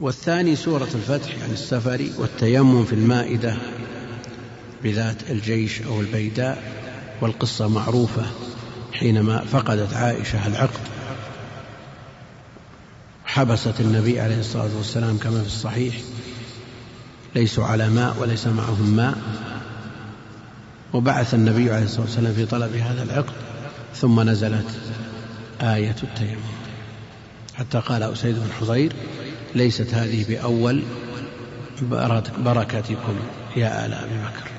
والثاني سورة الفتح يعني السفر والتيمم في المائدة بذات الجيش أو البيداء والقصة معروفة حينما فقدت عائشة العقد. حبست النبي عليه الصلاة والسلام كما في الصحيح ليسوا على ماء وليس معهم ماء. وبعث النبي عليه الصلاة والسلام في طلب هذا العقد ثم نزلت آية التيمم. حتى قال أسيد بن حضير ليست هذه بأول بركتكم يا آل أبي بكر.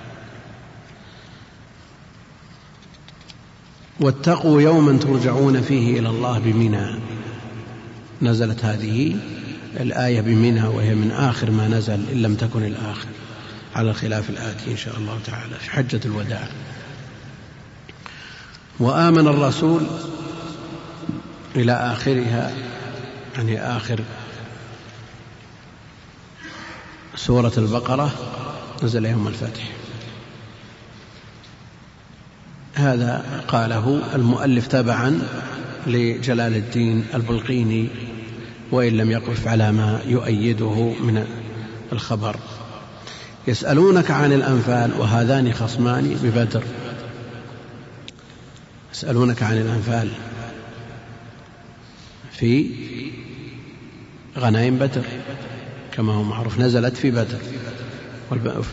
واتقوا يوما ترجعون فيه إلى الله بمنى. نزلت هذه الآية بمنى وهي من آخر ما نزل إن لم تكن الآخر. على الخلاف الآتي إن شاء الله تعالى في حجة الوداع. وآمن الرسول إلى آخرها يعني آخر سورة البقرة نزل يوم الفتح. هذا قاله المؤلف تبعا لجلال الدين البلقيني وإن لم يقف على ما يؤيده من الخبر. يسألونك عن الأنفال وهذان خصمان ببدر. يسألونك عن الأنفال في غنائم بدر. كما هو معروف نزلت في بدر.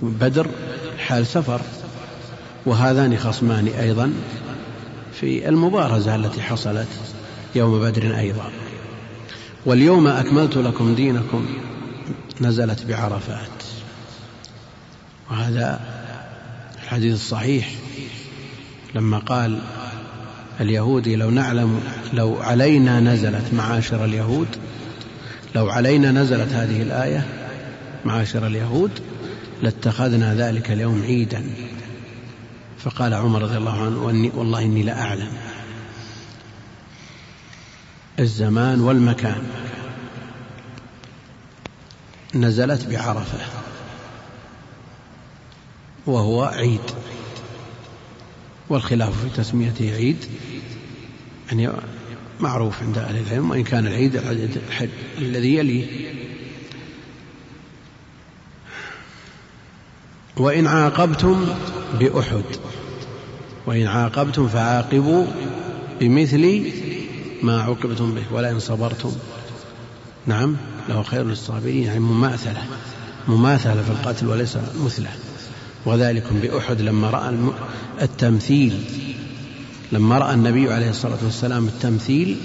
بدر حال سفر. وهذان خصمان أيضا في المبارزة التي حصلت يوم بدر أيضا. واليوم أكملت لكم دينكم نزلت بعرفات. وهذا الحديث الصحيح لما قال اليهودي لو نعلم لو علينا نزلت معاشر اليهود لو علينا نزلت هذه الآية معاشر اليهود لاتخذنا ذلك اليوم عيدا. فقال عمر رضي الله عنه والله إني لأعلم الزمان والمكان. نزلت بعرفة وهو عيد والخلاف في تسميته عيد يعني معروف عند أهل العلم وإن كان العيد الذي يليه وإن عاقبتم بأحد وإن عاقبتم فعاقبوا بمثل ما عوقبتم به ولئن صبرتم. نعم له خير للصابرين يعني مماثلة مماثلة في القتل وليس مثلة. وذلكم بأحد لما رأى التمثيل. لما رأى النبي عليه الصلاة والسلام التمثيل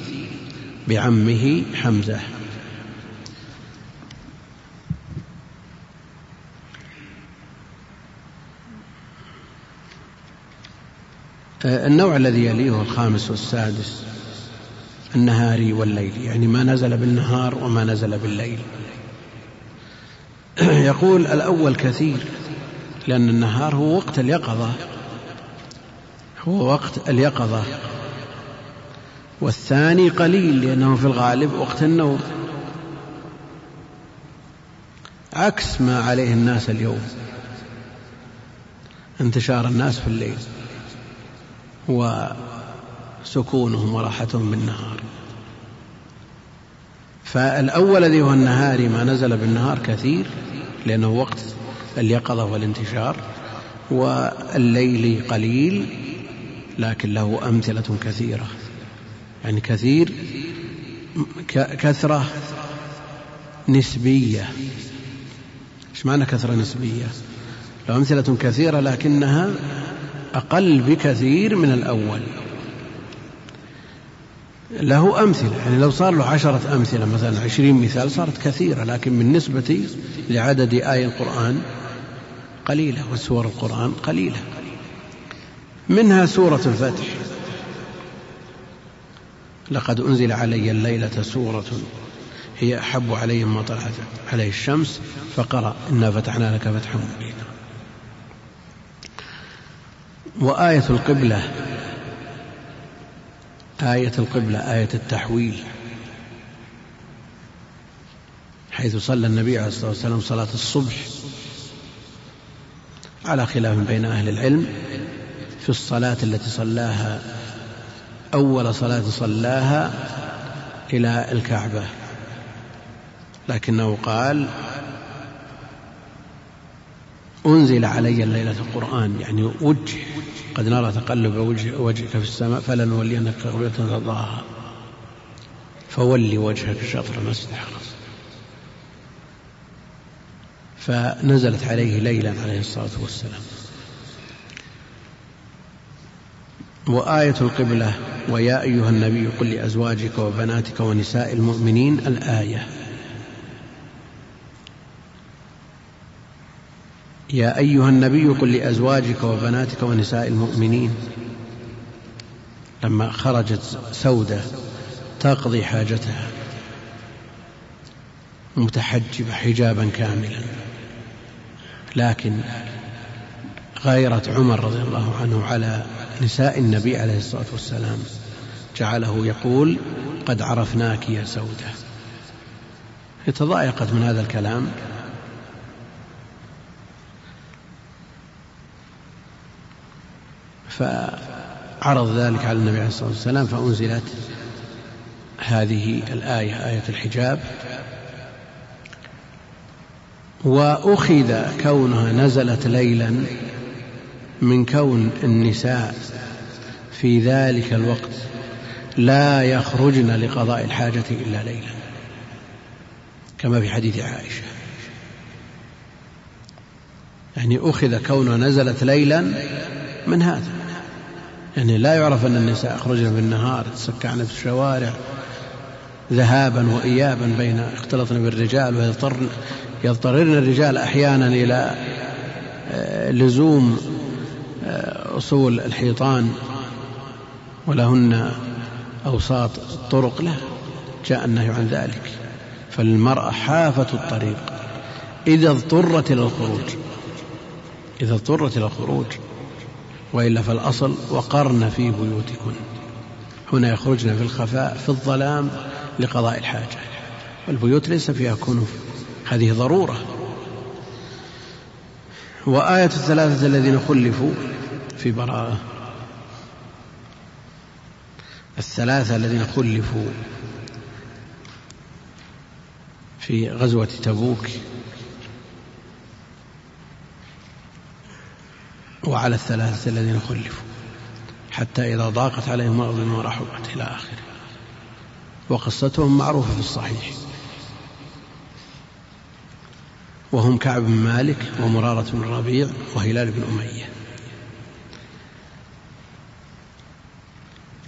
بعمه حمزة. النوع الذي يليه الخامس والسادس النهاري والليل يعني ما نزل بالنهار وما نزل بالليل. يقول الأول كثير لأن النهار هو وقت اليقظة. هو وقت اليقظة. والثاني قليل لأنه في الغالب وقت النوم. عكس ما عليه الناس اليوم. انتشار الناس في الليل. وسكونهم وراحتهم بالنهار. فالأول الذي هو النهار ما نزل بالنهار كثير لأنه وقت اليقظة والانتشار. والليل قليل لكن له أمثلة كثيرة. يعني كثير كثرة نسبية. إيش معنى كثرة نسبية؟ له أمثلة كثيرة لكنها أقل بكثير من الأول. له أمثلة يعني لو صار له عشرة أمثلة مثلا عشرين مثال صارت كثيرة لكن بالنسبة لعدد آي القرآن قليلة وسور القرآن قليلة. منها سورة الفتح. لقد أنزل علي الليلة سورة هي أحب علي مما طلعت عليه الشمس فقرأ إنا فتحنا لك فتحا مبينا. وآية القبلة آية القبلة آية التحويل. حيث صلى النبي عليه الصلاة والسلام صلاة الصبح على خلاف بين أهل العلم في الصلاة التي صلاها أول صلاة صلاها إلى الكعبة. لكنه قال أنزل علي الليلة القرآن يعني وجه قد نرى تقلب وجه وجهك في السماء فلنولينك قبلة ترضاها فولي وجهك شطر المسجد. الحرام فنزلت عليه ليلا عليه الصلاة والسلام. وآية القبلة ويا أيها النبي قل لأزواجك وبناتك ونساء المؤمنين الآية. يا أيها النبي قل لأزواجك وبناتك ونساء المؤمنين. لما خرجت سودة تقضي حاجتها. متحجبة حجابا كاملا. لكن غيرة عمر رضي الله عنه على نساء النبي عليه الصلاة والسلام. جعله يقول قد عرفناك يا سودة تضايقت من هذا الكلام. فعرض ذلك على النبي عليه الصلاة والسلام فأنزلت هذه الآية آية الحجاب. وأخذ كونها نزلت ليلا من كون النساء في ذلك الوقت لا يخرجن لقضاء الحاجة إلا ليلا كما في حديث عائشة. يعني أخذ كونها نزلت ليلا من هذا. يعني لا يعرف أن النساء يخرجن بالنهار يتسكعن في الشوارع ذهابا وإيابا بين اختلطن بالرجال ويضطرن يضطررن الرجال أحيانا إلى آه، لزوم أصول الحيطان ولهن أوساط الطرق له جاء النهي عن ذلك. فالمرأة حافة الطريق. إذا اضطرت إلى الخروج إذا اضطرت إلى الخروج وإلا فالأصل وقرن في بيوتكن. هنا يخرجن في الخفاء في الظلام لقضاء الحاجة. والبيوت ليس فيها كنف هذه ضرورة. وآية الثلاثة الذين خلفوا في براءة. الثلاثة الذين خلفوا في غزوة تبوك وعلى الثلاثة الذين خلفوا حتى إذا ضاقت عليهم الأرض بما رحبت إلى آخره. وقصتهم معروفة في الصحيح. وهم كعب بن مالك ومرارة بن الربيع وهلال بن أمية.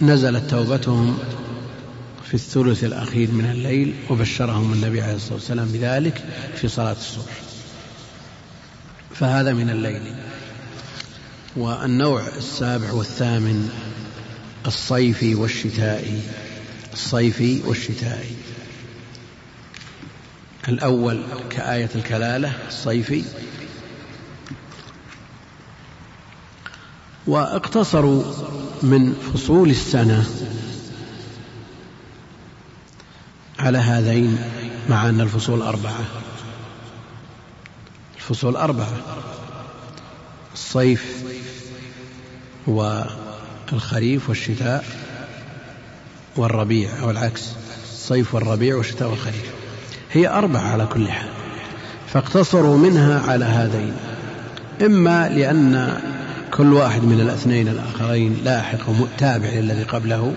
نزلت توبتهم في الثلث الأخير من الليل وبشرهم النبي عليه الصلاة والسلام بذلك في صلاة الصبح. فهذا من الليل. والنوع السابع والثامن الصيفي والشتائي. الصيفي والشتائي. الأول كآية الكلالة الصيفي. وأقتصروا من فصول السنة على هذين مع أن الفصول أربعة. الفصول أربعة. الصيف والخريف والشتاء والربيع أو العكس الصيف والربيع والشتاء والخريف. هي أربعة على كل حال. فاقتصروا منها على هذين. إما لأن كل واحد من الاثنين الآخرين لاحق وتابع للذي قبله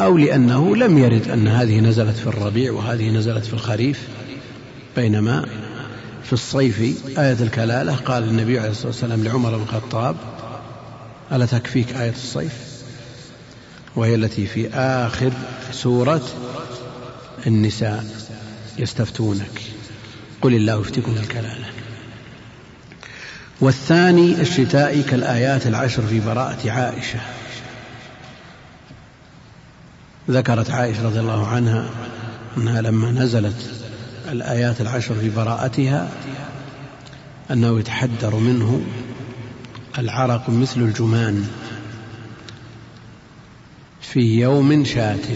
أو لأنه لم يرد أن هذه نزلت في الربيع وهذه نزلت في الخريف. بينما في الصيف آية الكلالة قال النبي عليه الصلاة والسلام لعمر بن الخطاب ألا تكفيك آية الصيف؟ وهي التي في آخر سورة النساء يستفتونك. قل الله يفتيكم في الكلالة. والثاني الشتاء كالآيات العشر في براءة عائشة. ذكرت عائشة رضي الله عنها أنها لما نزلت الآيات العشر في براءتها أنه يتحدر منه العرق مثل الجمان. في يوم شات.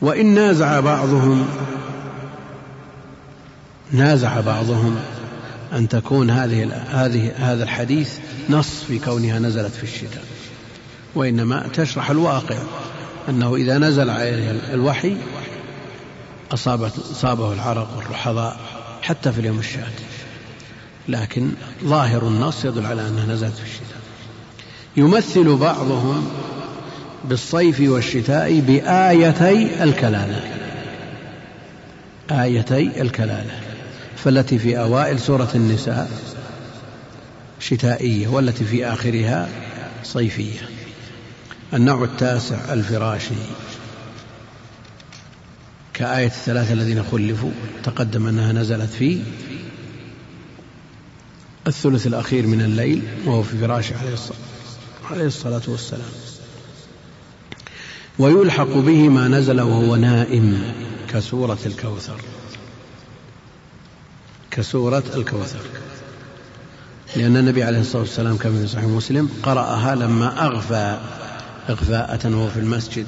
وإن نازع بعضهم نازع بعضهم أن تكون هذه هذه هذا الحديث نص في كونها نزلت في الشتاء. وإنما تشرح الواقع أنه إذا نزل عليه الوحي أصابت أصابه العرق والرحضاء حتى في اليوم الشاتي لكن ظاهر النص يدل على أنها نزلت في الشتاء. يمثل بعضهم بالصيف والشتاء بآيتي الكلالة. آيتي الكلالة. فالتي في أوائل سورة النساء شتائية والتي في آخرها صيفية. النوع التاسع الفراشي كآية الثلاثة الذين خلفوا تقدم أنها نزلت في الثلث الأخير من الليل وهو في فراشه عليه الصلاة والسلام. ويلحق به ما نزل وهو نائم كسورة الكوثر. كسورة الكوثر. لأن النبي عليه الصلاة والسلام كما في صحيح مسلم قرأها لما أغفى إغفاءة وهو في المسجد.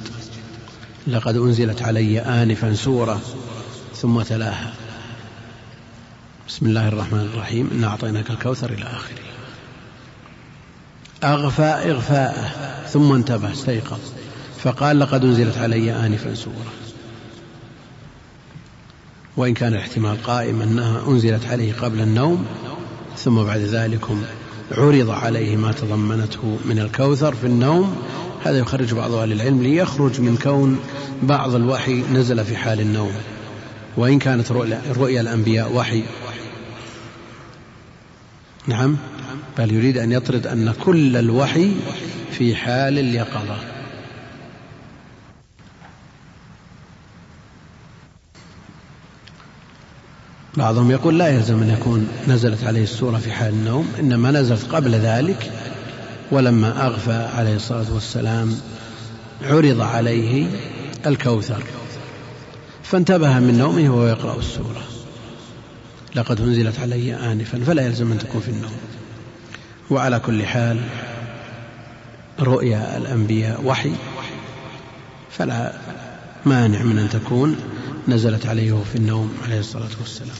لقد أنزلت علي آنفا سورة ثم تلاها. بسم الله الرحمن الرحيم. إنا أعطيناك الكوثر إلى آخره. أغفى إغفاءه ثم انتبه استيقظ. فقال لقد أنزلت علي آنفا سورة. وإن كان الاحتمال قائم أنها أنزلت عليه قبل النوم ثم بعد ذلك عرض عليه ما تضمنته من الكوثر في النوم هذا يخرج بعض أهل العلم ليخرج من كون بعض الوحي نزل في حال النوم. وإن كانت رؤيا الأنبياء وحي. نعم. بل يريد أن يطرد أن كل الوحي في حال اليقظة. بعضهم يقول لا يلزم أن يكون نزلت عليه السورة في حال النوم إنما نزلت قبل ذلك ولما أغفى عليه الصلاة والسلام عرض عليه الكوثر. فانتبه من نومه وهو يقرأ السورة. لقد أنزلت علي آنفا فلا يلزم أن تكون في النوم. وعلى كل حال رؤيا الأنبياء وحي فلا مانع من أن تكون نزلت عليه في النوم عليه الصلاة والسلام.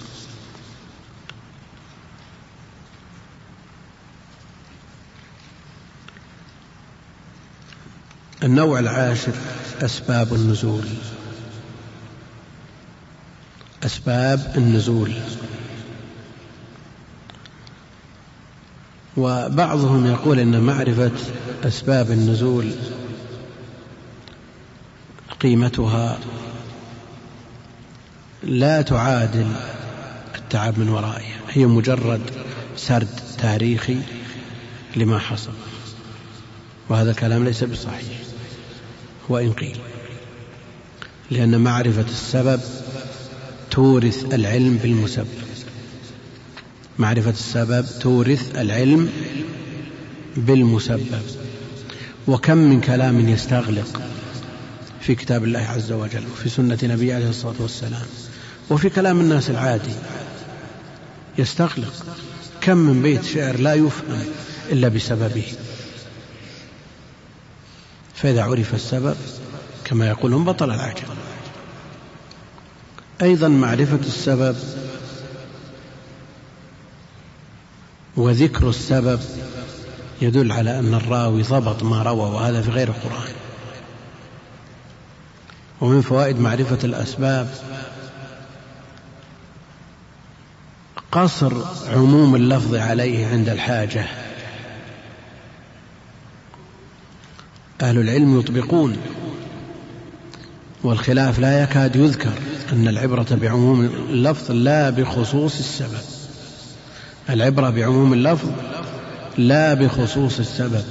النوع العاشر أسباب النزول. أسباب النزول. وبعضهم يقول إن معرفة أسباب النزول قيمتها لا تعادل التعب من ورائها هي مجرد سرد تاريخي لما حصل. وهذا الكلام ليس بصحيح. وإن قيل. لأن معرفة السبب تورث العلم بالمسبب. معرفة السبب تورث العلم بالمسبب. وكم من كلام يستغلق في كتاب الله عز وجل وفي سنة نبيه عليه الصلاة والسلام وفي كلام الناس العادي يستغلق. كم من بيت شعر لا يفهم إلا بسببه. فإذا عرف السبب كما يقولون بطل العجب أيضا معرفة السبب وذكر السبب يدل على أن الراوي ضبط ما روى وهذا في غير القرآن. ومن فوائد معرفة الأسباب قصر عموم اللفظ عليه عند الحاجة. أهل العلم يطبقون والخلاف لا يكاد يذكر أن العبرة بعموم اللفظ لا بخصوص السبب. العبرة بعموم اللفظ لا بخصوص السبب.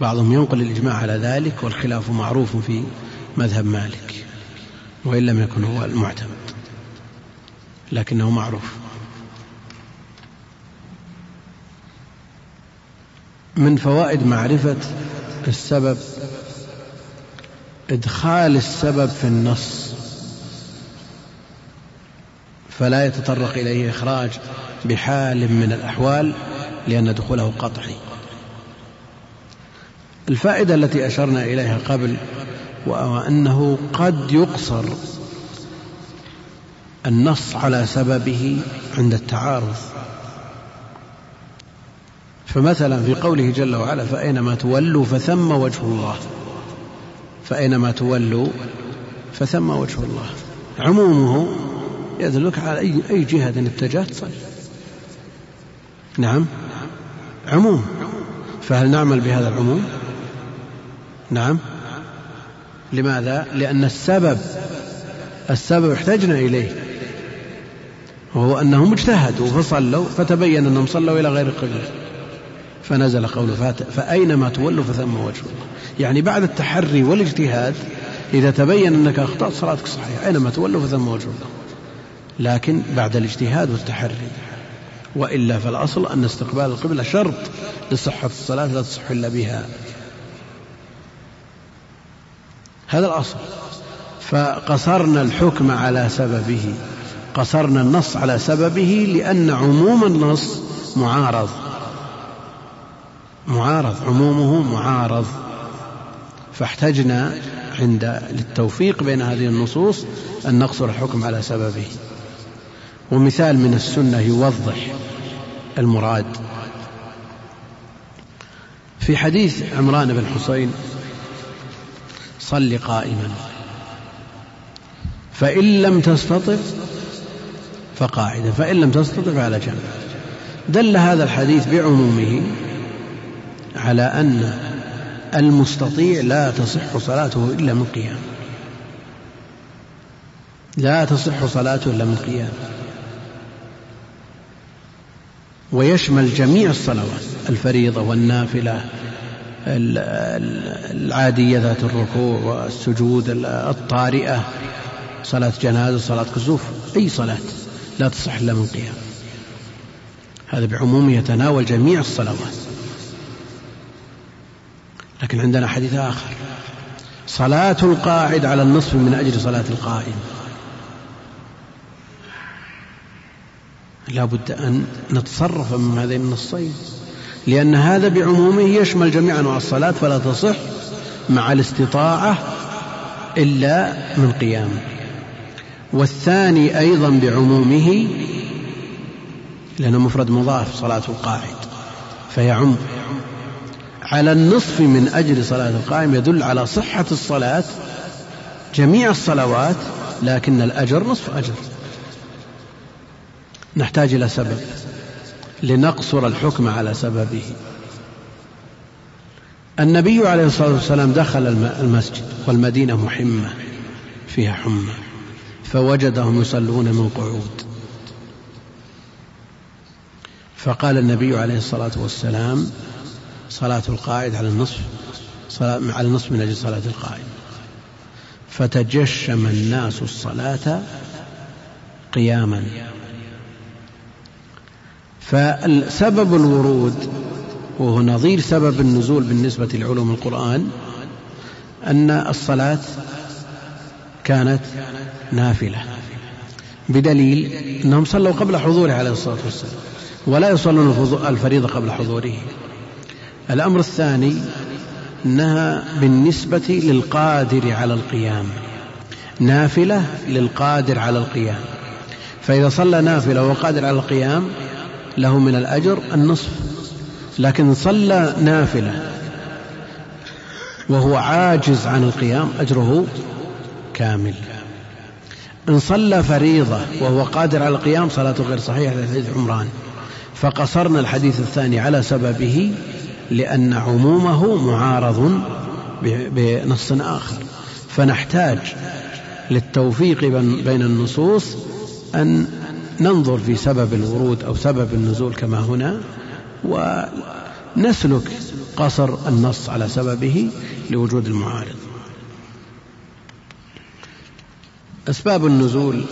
بعضهم ينقل الإجماع على ذلك والخلاف معروف في مذهب مالك وإن لم يكن هو المعتمد لكنه معروف. من فوائد معرفة السبب إدخال السبب في النص فلا يتطرق إليه إخراج بحال من الأحوال لأن دخوله قطعي الفائدة التي أشرنا إليها قبل وأنه قد يقصر النص على سببه عند التعارض. فمثلا في قوله جل وعلا فأينما تولوا فثم وجه الله. فأينما تولوا فثم وجه الله. عمومه يدلك على أي, جهة اتجهت. صل نعم. عموم. فهل نعمل بهذا العموم؟ نعم. لماذا؟ لأن السبب السبب احتجنا إليه. وهو أنهم اجتهدوا فصلوا فتبين أنهم صلوا إلى غير القبلة فنزل قوله فأينما تولوا فثم وجه الله يعني بعد التحري والاجتهاد إذا تبين أنك أخطأت صلاتك صحيحة أينما تولوا فثم وجه الله لكن بعد الاجتهاد والتحري. وإلا فالأصل أن استقبال القبلة شرط لصحة الصلاة لا تصح إلا بها. هذا الأصل. فقصرنا الحكم على سببه. قصرنا النص على سببه لأن عموم النص معارض. معارض. عمومه معارض. فاحتجنا عند للتوفيق بين هذه النصوص أن نقصر الحكم على سببه. ومثال من السنة يوضح المراد. في حديث عمران بن حسين صل قائما. فإن لم تستطع فقاعدا فإن لم تستطع فعلى جنب. دل هذا الحديث بعمومه على أن المستطيع لا تصح صلاته إلا من قيام. لا تصح صلاته إلا من قيام. ويشمل جميع الصلوات الفريضة والنافلة العادية ذات الركوع والسجود الطارئة صلاة جنازة صلاة كسوف أي صلاة لا تصح إلا من قيام. هذا بعمومه يتناول جميع الصلوات. لكن عندنا حديث آخر. صلاة القاعد على النصف من أجل صلاة القائم. لا بد أن نتصرف من هذين النصين لأن هذا بعمومه يشمل جميع أنواع الصلاة فلا تصح مع الاستطاعة إلا من قيام. والثاني أيضا بعمومه لأنه مفرد مضاف صلاة القاعد فيعم على النصف من أجل صلاة القائم يدل على صحة الصلاة جميع الصلوات لكن الأجر نصف أجر. نحتاج إلى سبب لنقصر الحكم على سببه. النبي عليه الصلاة والسلام دخل المسجد والمدينة محمة فيها حمى فوجدهم يصلون من قعود. فقال النبي عليه الصلاة والسلام صلاة القائد على النصف صلاة على النصف من أجل صلاة القائد فتجشم الناس الصلاة قياما. فسبب الورود وهو نظير سبب النزول بالنسبة لعلوم القرآن أن الصلاة كانت نافلة بدليل أنهم صلوا قبل حضوره عليه الصلاة والسلام ولا يصلون الفريضة قبل حضوره. الأمر الثاني أنها بالنسبة للقادر على القيام نافلة للقادر على القيام. فإذا صلى نافلة وقادر على القيام له من الأجر النصف لكن صلى نافلة وهو عاجز عن القيام أجره كامل. إن صلى فريضة وهو قادر على القيام صلاته غير صحيحة لحديث عمران فقصرنا الحديث الثاني على سببه لأن عمومه معارض بنص آخر. فنحتاج للتوفيق بين النصوص أن ننظر في سبب الورود أو سبب النزول كما هنا ونسلك قصر النص على سببه لوجود المعارض. أسباب النزول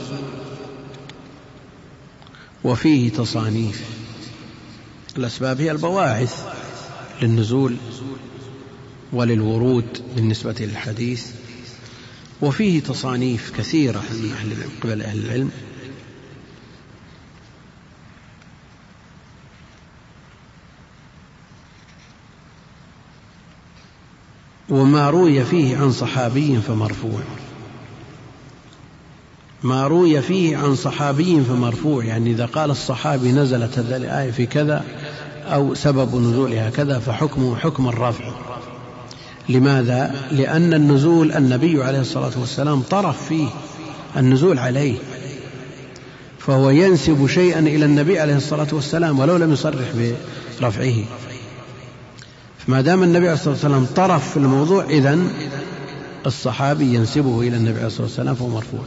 وفيه تصانيف. الأسباب هي البواعث للنزول وللورود بالنسبة للحديث وفيه تصانيف كثيرة من أهل قبل أهل العلم. وما روي فيه عن صحابي فمرفوع. ما روي فيه عن صحابي فمرفوع يعني إذا قال الصحابي نزلت هذه الآية في كذا أو سبب نزولها كذا فحكمه حكم الرفع. لماذا؟ لأن النزول النبي عليه الصلاة والسلام طرف فيه النزول عليه فهو ينسب شيئا إلى النبي عليه الصلاة والسلام ولو لم يصرح برفعه. فما دام النبي عليه الصلاة والسلام طرف في الموضوع إذا الصحابي ينسبه إلى النبي عليه الصلاة والسلام فهو مرفوع.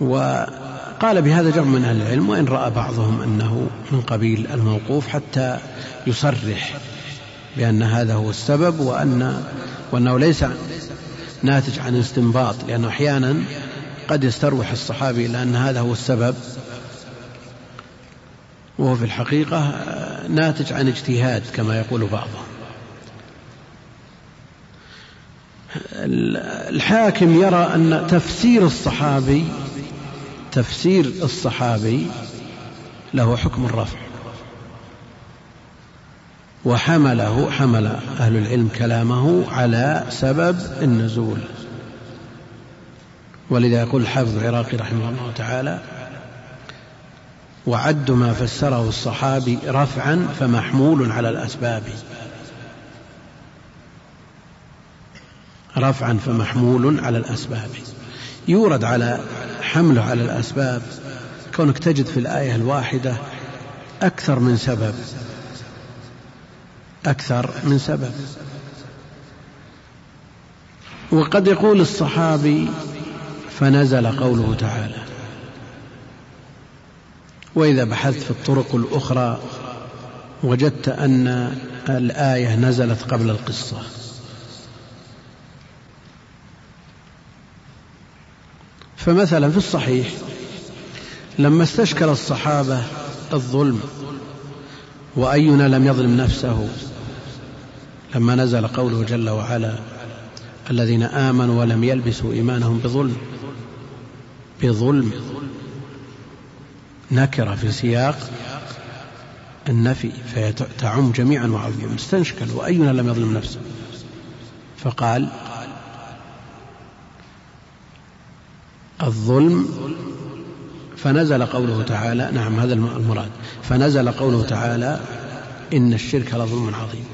وقال بهذا جمع من أهل العلم وإن رأى بعضهم أنه من قبيل الموقوف حتى يصرح بأن هذا هو السبب وأن وأنه ليس ناتج عن استنباط لأنه أحيانا قد يستروح الصحابي إلى أن هذا هو السبب. وهو في الحقيقة ناتج عن اجتهاد كما يقول بعضهم الحاكم يرى أن تفسير الصحابي تفسير الصحابي له حكم الرفع وحمله حمل أهل العلم كلامه على سبب النزول. ولذا يقول الحافظ العراقي رحمه الله تعالى وعد ما فسره الصحابي رفعا فمحمول على الأسباب. رفعا فمحمول على الأسباب. يورد على حمله على الأسباب. كونك تجد في الآية الواحدة أكثر من سبب. أكثر من سبب. وقد يقول الصحابي فنزل قوله تعالى وإذا بحثت في الطرق الأخرى وجدت أن الآية نزلت قبل القصة. فمثلا في الصحيح لما استشكل الصحابة الظلم وأينا لم يظلم نفسه لما نزل قوله جل وعلا الذين آمنوا ولم يلبسوا إيمانهم بظلم بظلم. نكرة في سياق النفي فهي تعم جميعا وعظيم استنشكل وأينا لم يظلم نفسه. فقال الظلم فنزل قوله تعالى نعم هذا المراد فنزل قوله تعالى إن الشرك لظلم عظيم.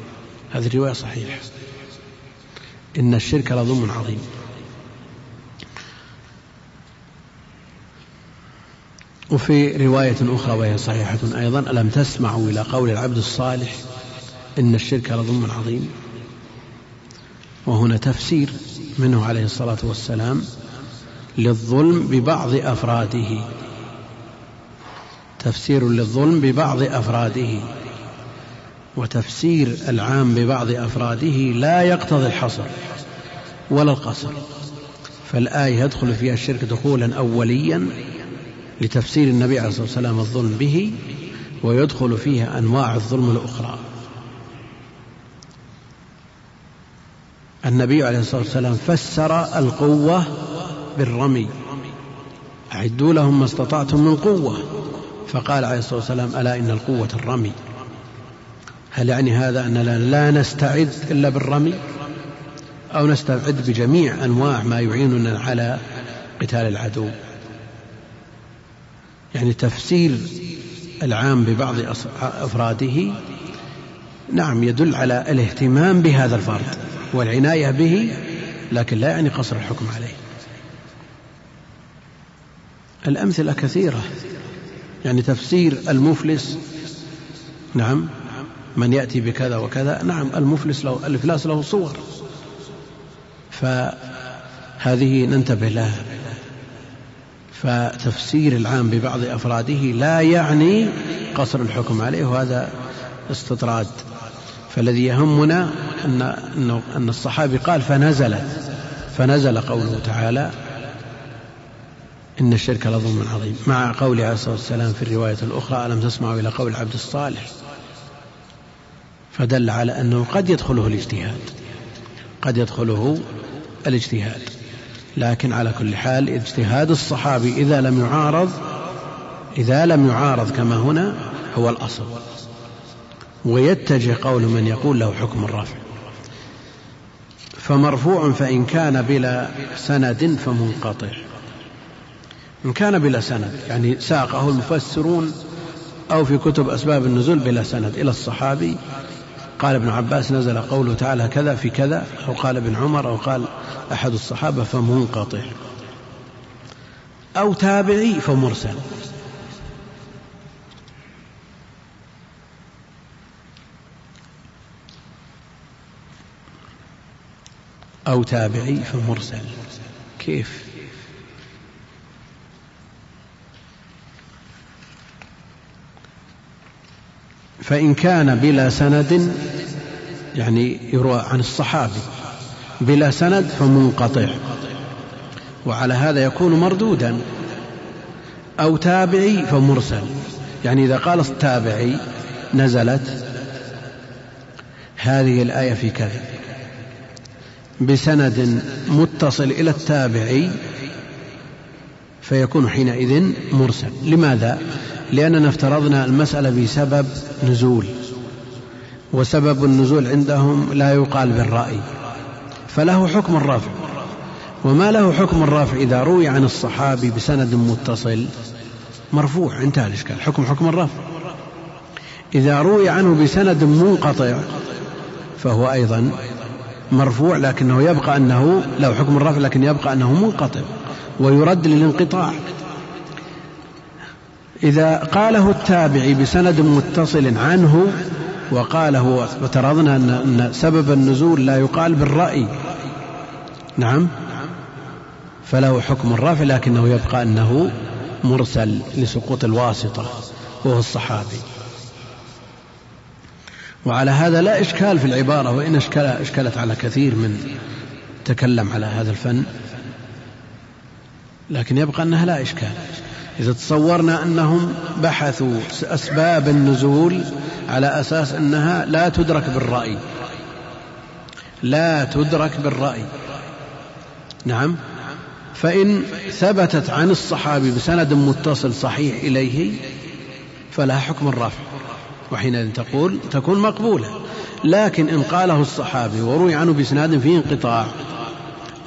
هذه رواية صحيحة. إن الشرك لظلم عظيم. وفي رواية أخرى وهي صحيحة أيضا ألم تسمعوا إلى قول العبد الصالح إن الشرك لظلم عظيم؟ وهنا تفسير منه عليه الصلاة والسلام للظلم ببعض أفراده. تفسير للظلم ببعض أفراده. وتفسير العام ببعض أفراده لا يقتضي الحصر ولا القصر. فالآية يدخل فيها الشرك دخولا أوليا لتفسير النبي عليه الصلاة والسلام الظلم به ويدخل فيها أنواع الظلم الأخرى. النبي عليه الصلاة والسلام فسر القوة بالرمي. أعدوا لهم ما استطعتم من قوة. فقال عليه الصلاة والسلام ألا إن القوة الرمي؟ هل يعني هذا أننا لا نستعد إلا بالرمي؟ أو نستعد بجميع أنواع ما يعيننا على قتال العدو؟ يعني تفسير العام ببعض أفراده نعم يدل على الاهتمام بهذا الفرد والعناية به لكن لا يعني قصر الحكم عليه. الأمثلة كثيرة يعني تفسير المفلس نعم من يأتي بكذا وكذا نعم المفلس له الإفلاس له صور فهذه ننتبه لها. فتفسير العام ببعض أفراده لا يعني قصر الحكم عليه وهذا استطراد. فالذي يهمنا أن, أن الصحابي قال فنزلت فنزل قوله تعالى إن الشرك لظلم عظيم. مع قوله عليه الصلاة والسلام في الرواية الأخرى ألم تسمعوا إلى قول العبد الصالح؟ فدل على أنه قد يدخله الاجتهاد قد يدخله الاجتهاد. لكن على كل حال اجتهاد الصحابي إذا لم يعارض إذا لم يعارض كما هنا هو الأصل. ويتجه قول من يقول له حكم الرفع فمرفوع فإن كان بلا سند فمنقطع. إن كان بلا سند يعني ساقه المفسرون أو في كتب أسباب النزول بلا سند إلى الصحابي قال ابن عباس نزل قوله تعالى كذا في كذا أو قال ابن عمر أو قال أحد الصحابة فمنقطع. أو تابعي فمرسل. أو تابعي فمرسل. كيف؟ فإن كان بلا سند يعني يروى عن الصحابي بلا سند فمنقطع. وعلى هذا يكون مردودا. أو تابعي فمرسل. يعني إذا قال التابعي نزلت هذه الآية في كذا بسند متصل إلى التابعي فيكون حينئذ مرسل. لماذا؟ لأننا افترضنا المسألة بسبب نزول وسبب النزول عندهم لا يقال بالرأي فله حكم الرفع وما له حكم الرفع إذا روي عن الصحابي بسند متصل مرفوع انتهى الإشكال حكم حكم الرفع إذا روي عنه بسند منقطع فهو أيضا مرفوع لكنه يبقى أنه له حكم الرفع لكن يبقى أنه منقطع ويرد للانقطاع. إذا قاله التابعي بسند متصل عنه وقاله وترضنا أن سبب النزول لا يقال بالرأي. نعم. فله حكم الرفع لكنه يبقى أنه مرسل لسقوط الواسطة وهو الصحابي. وعلى هذا لا إشكال في العبارة وإن أشكال أشكلت على كثير من تكلم على هذا الفن لكن يبقى أنها لا إشكال. إذا تصورنا أنهم بحثوا أسباب النزول على أساس أنها لا تدرك بالرأي. لا تدرك بالرأي. نعم. فإن ثبتت عن الصحابي بسند متصل صحيح إليه فلها حكم الرفع وحينئذ تقول تكون مقبولة. لكن إن قاله الصحابي وروي عنه بإسناد فيه انقطاع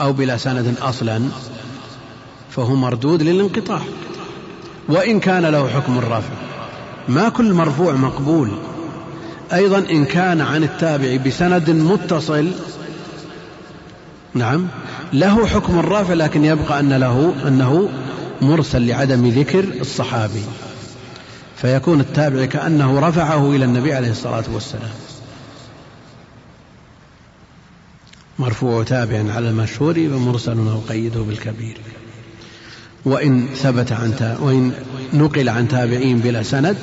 أو بلا سند أصلا فهو مردود للانقطاع. وإن كان له حكم الرفع ما كل مرفوع مقبول. أيضا إن كان عن التابع بسند متصل. نعم. له حكم الرافع لكن يبقى أن له أنه مرسل لعدم ذكر الصحابي. فيكون التابع كأنه رفعه إلى النبي عليه الصلاة والسلام. مرفوع تابع على المشهور ومرسل أو قيده بالكبير. وإن ثبت عن وإن نقل عن تابعين بلا سند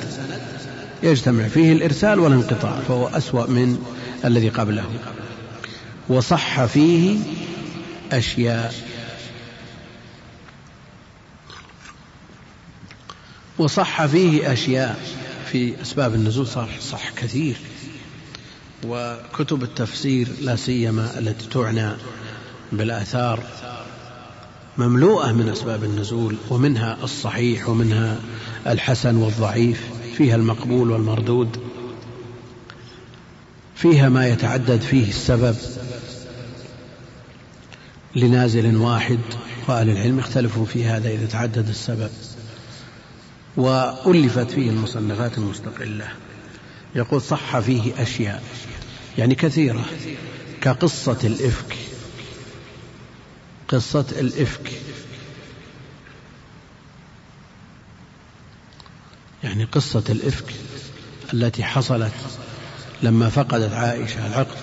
يجتمع فيه الإرسال والانقطاع فهو أسوأ من الذي قبله. وصح فيه أشياء. وصح فيه أشياء في أسباب النزول صح, صح كثير. وكتب التفسير لا سيما التي تعنى بالآثار مملوءة من أسباب النزول ومنها الصحيح ومنها الحسن والضعيف فيها المقبول والمردود. فيها ما يتعدد فيه السبب لنازل واحد وأهل العلم اختلفوا في هذا إذا تعدد السبب. وألفت فيه المصنفات المستقلة. يقول صح فيه أشياء يعني كثيرة كقصة الإفك. قصة الإفك. يعني قصة الإفك التي حصلت لما فقدت عائشة العقد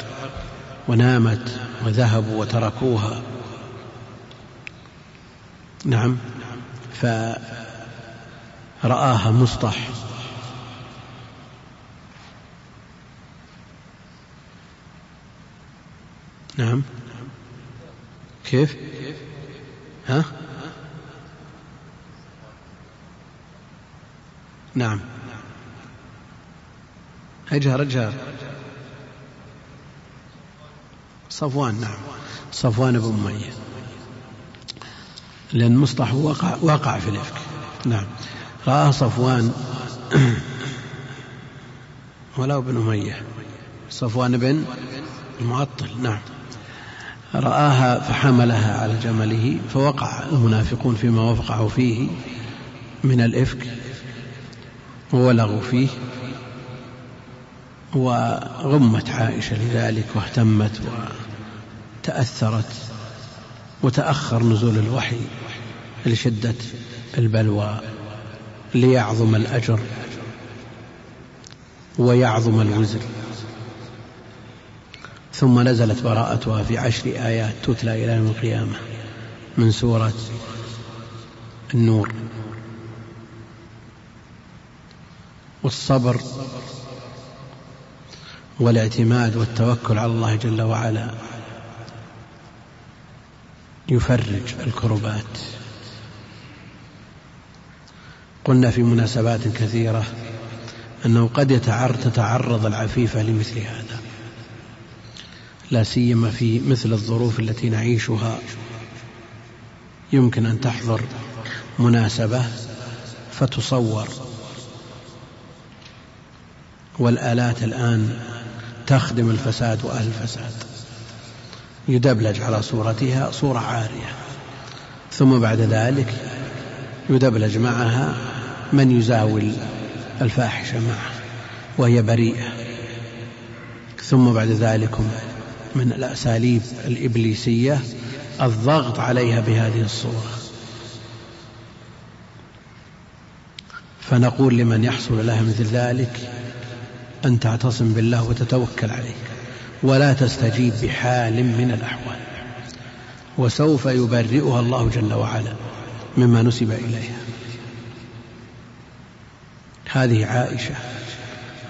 ونامت وذهبوا وتركوها. نعم فرآها مصطح. نعم كيف؟ ها؟ نعم. أجهر أجهر. صفوان نعم. صفوان بن أمية. لأن مصطح وقع, وقع في الإفك. نعم. رآه صفوان. ولا بن أمية. صفوان بن المعطل. نعم. رآها فحملها على جمله فوقع المنافقون فيما وقعوا فيه من الإفك وولغوا فيه وغمت عائشة لذلك واهتمت وتأثرت وتأخر نزول الوحي لشدة البلوى ليعظم الأجر ويعظم الوزر. ثم نزلت براءتها في عشر آيات تتلى إلى يوم القيامة من سورة النور. والصبر والاعتماد والتوكل على الله جل وعلا يفرج الكربات. قلنا في مناسبات كثيرة أنه قد تتعرض العفيفة لمثل هذا. لا سيما في مثل الظروف التي نعيشها. يمكن أن تحضر مناسبة فتصور. والآلات الآن تخدم الفساد وأهل الفساد. يدبلج على صورتها صورة عارية. ثم بعد ذلك يدبلج معها من يزاول الفاحشة معه وهي بريئة. ثم بعد ذلك من الأساليب الإبليسية الضغط عليها بهذه الصورة. فنقول لمن يحصل لها مثل ذلك أن تعتصم بالله وتتوكل عليه ولا تستجيب بحال من الأحوال وسوف يبرئها الله جل وعلا مما نسب إليها. هذه عائشة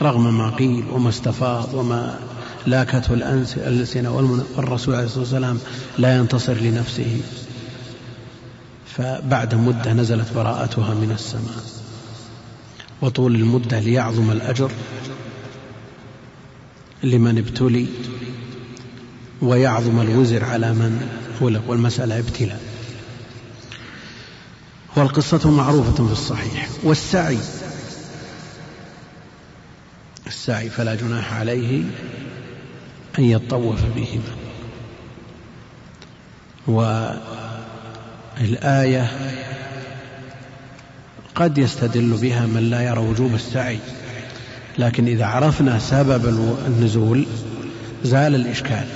رغم ما قيل وما استفاض وما لاكته الألسنة والرسول عليه الصلاة والسلام لا ينتصر لنفسه. فبعد مدة نزلت براءتها من السماء. وطول المدة ليعظم الأجر لمن ابتلي ويعظم الوزر على من ولق والمسألة ابتلاء. والقصة معروفة في الصحيح. والسعي. السعي فلا جناح عليه أن يطوف بهما. والآية قد يستدل بها من لا يرى وجوب السعي لكن إذا عرفنا سبب النزول زال الإشكال.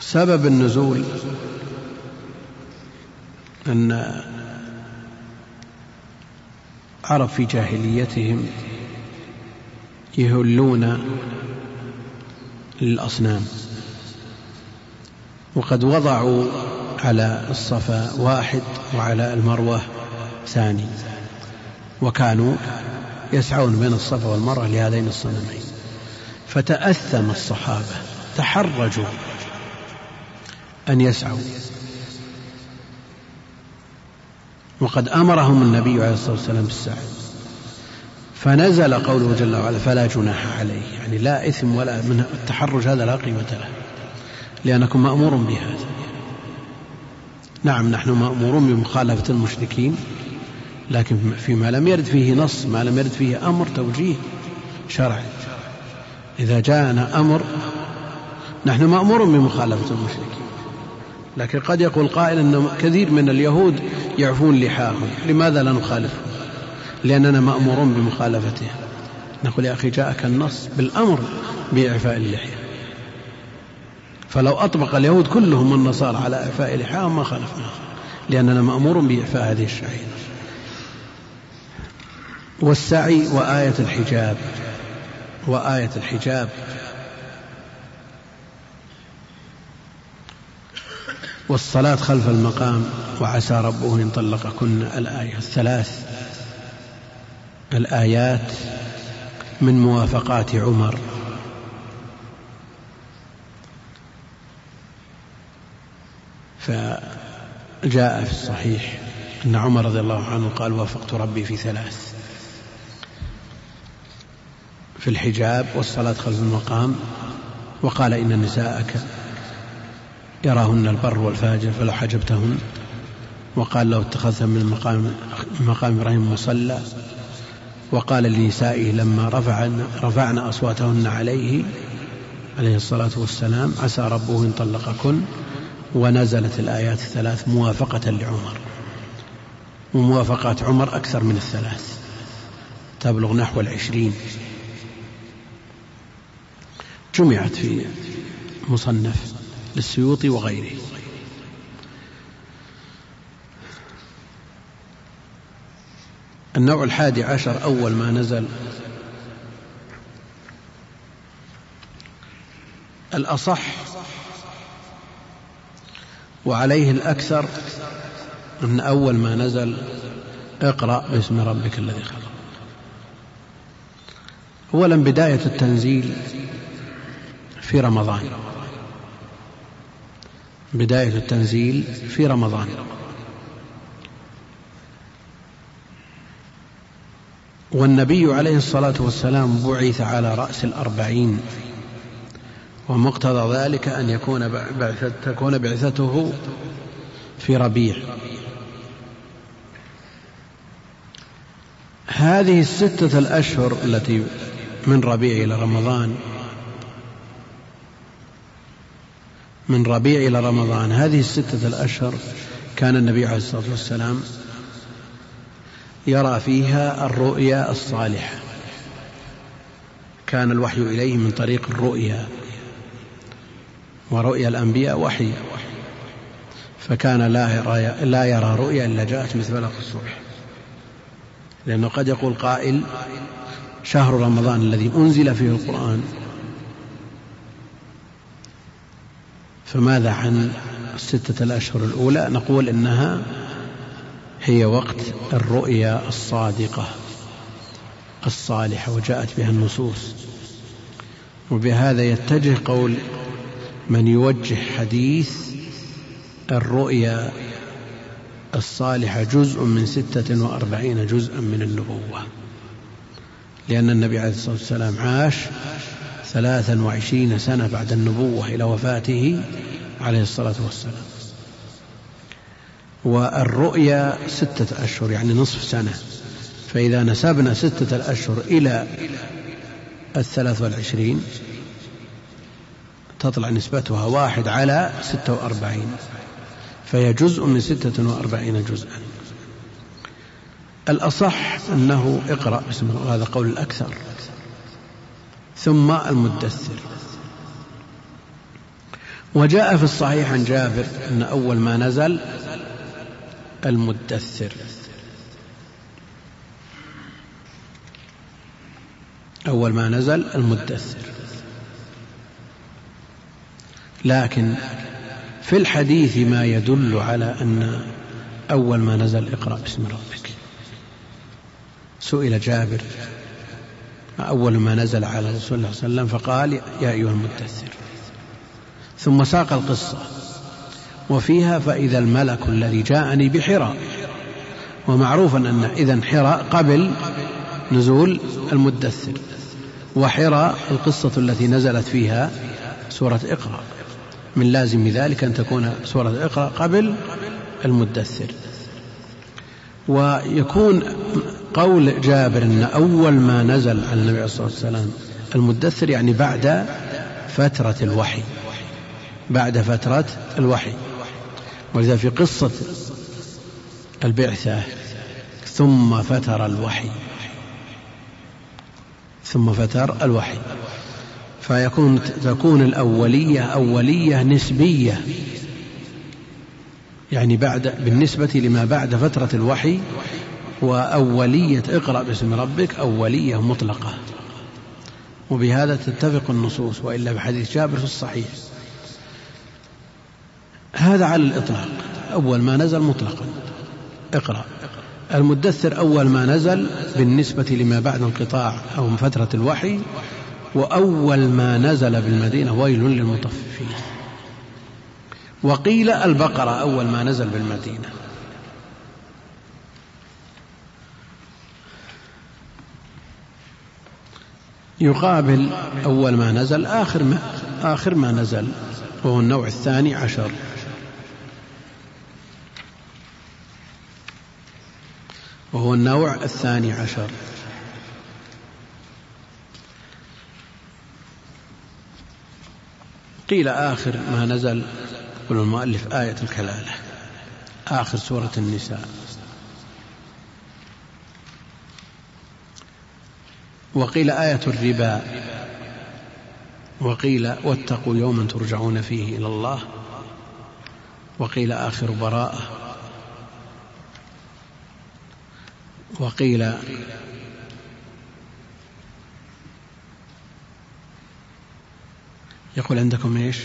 سبب النزول أن عرب في جاهليتهم يهلون للأصنام. وقد وضعوا على الصفا واحد وعلى المروة ثاني وكانوا يسعون بين الصفا والمروة لهذين الصنمين. فتأثم الصحابة تحرجوا أن يسعوا. وقد أمرهم النبي عليه الصلاة والسلام بالسعي. فنزل قوله جل وعلا فلا جناح عليه. يعني لا إثم ولا من التحرج هذا لا قيمة له لأنكم مأمور بهذا. نعم نحن مأمورون بمخالفة المشركين لكن فيما لم يرد فيه نص ما لم يرد فيه أمر توجيه شرعي. إذا جاءنا أمر نحن مأمور بمخالفة المشركين. لكن قد يقول قائل أن كثير من اليهود يعفون لحاهم لماذا لا نخالفهم؟ لأننا مأمورون بمخالفته. نقول يا أخي جاءك النص بالأمر بإعفاء اللحية. فلو أطبق اليهود كلهم النصارى على إعفاء لحاهم ما خالفنا. لأننا مأمور بإعفاء هذه الشعيرة. والسعي وآية الحجاب. وآية الحجاب. والصلاة خلف المقام. وعسى ربه إن طلقكن الآية الثلاث. الآيات من موافقات عمر. فجاء في الصحيح أن عمر رضي الله عنه قال وافقت ربي في ثلاث في الحجاب والصلاة خلف المقام وقال إن نساءك يراهن البر والفاجر فلو حجبتهن وقال لو اتخذت من مقام مقام إبراهيم مصلى وقال لنسائه لما رفعن رفعنا أصواتهن عليه عليه الصلاة والسلام عسى ربه إن طلقكن. ونزلت الآيات الثلاث موافقة لعمر. وموافقات عمر أكثر من الثلاث. تبلغ نحو العشرين. جمعت في مصنف للسيوطي وغيره. النوع الحادي عشر أول ما نزل. الأصح وعليه الأكثر أن أول ما نزل. اقرأ باسم ربك الذي خلق. أولا بداية التنزيل في رمضان. بداية التنزيل في رمضان. والنبي عليه الصلاة والسلام بعث على رأس الأربعين ومقتضى ذلك أن يكون بعثة تكون بعثته في ربيع. هذه الستة الأشهر التي من ربيع إلى رمضان من ربيع إلى رمضان هذه الستة الأشهر كان النبي عليه الصلاة والسلام يرى فيها الرؤيا الصالحة. كان الوحي إليه من طريق الرؤيا ورؤيا الأنبياء وحي. فكان لا يرى, لا يرى رؤيا إلا جاءت مثل فلق الصبح. لأنه قد يقول قائل شهر رمضان الذي أنزل فيه القرآن. فماذا عن الستة الأشهر الأولى؟ نقول إنها هي وقت الرؤيا الصادقة الصالحة وجاءت بها النصوص. وبهذا يتجه قول من يوجه حديث الرؤيا الصالحة جزء من ستة وأربعين جزءا من النبوة. لأن النبي عليه الصلاة والسلام عاش ثلاثا وعشرين سنة بعد النبوة إلى وفاته عليه الصلاة والسلام. والرؤيا ستة أشهر يعني نصف سنة. فإذا نسبنا ستة الأشهر إلى الثلاث والعشرين تطلع نسبتها واحد على ستة وأربعين. فهي جزء من ستة وأربعين جزءا. الأصح أنه اقرأ بسم الله هذا قول الأكثر. ثم المدثر. وجاء في الصحيح عن جابر أن أول ما نزل المدثر. أول ما نزل المدثر. لكن في الحديث ما يدل على أن أول ما نزل اقرأ باسم ربك. سئل جابر أول ما نزل على رسول الله صلى الله عليه وسلم؟ فقال يا أيها المدثر. ثم ساق القصة. وفيها فإذا الملك الذي جاءني بحراء ومعروف أن إذا حراء قبل نزول المدثر. وحراء القصة التي نزلت فيها سورة إقرأ. من لازم ذلك أن تكون سورة إقرأ قبل المدثر. ويكون قول جابر أن أول ما نزل على النبي عليه الصلاة والسلام المدثر يعني بعد فترة الوحي. بعد فترة الوحي. ولذا في قصة البعثة ثم فتر الوحي. ثم فتر الوحي. فيكون تكون الأولية أولية نسبية. يعني بعد بالنسبة لما بعد فترة الوحي وأولية اقرأ باسم ربك أولية مطلقة. وبهذا تتفق النصوص وإلا بحديث جابر في الصحيح. هذا على الإطلاق. أول ما نزل مطلقا. اقرأ. المدثر أول ما نزل بالنسبة لما بعد انقطاع أو فترة الوحي وأول ما نزل بالمدينة ويل للمطففين. وقيل البقرة أول ما نزل بالمدينة. يقابل أول ما نزل آخر ما آخر ما نزل وهو النوع الثاني عشر. وهو النوع الثاني عشر. قيل آخر ما نزل يقول المؤلف آية الكلالة آخر سورة النساء. وقيل آية الربا وقيل واتقوا يوما ترجعون فيه إلى الله وقيل آخر براءة. وقيل يقول عندكم إيش؟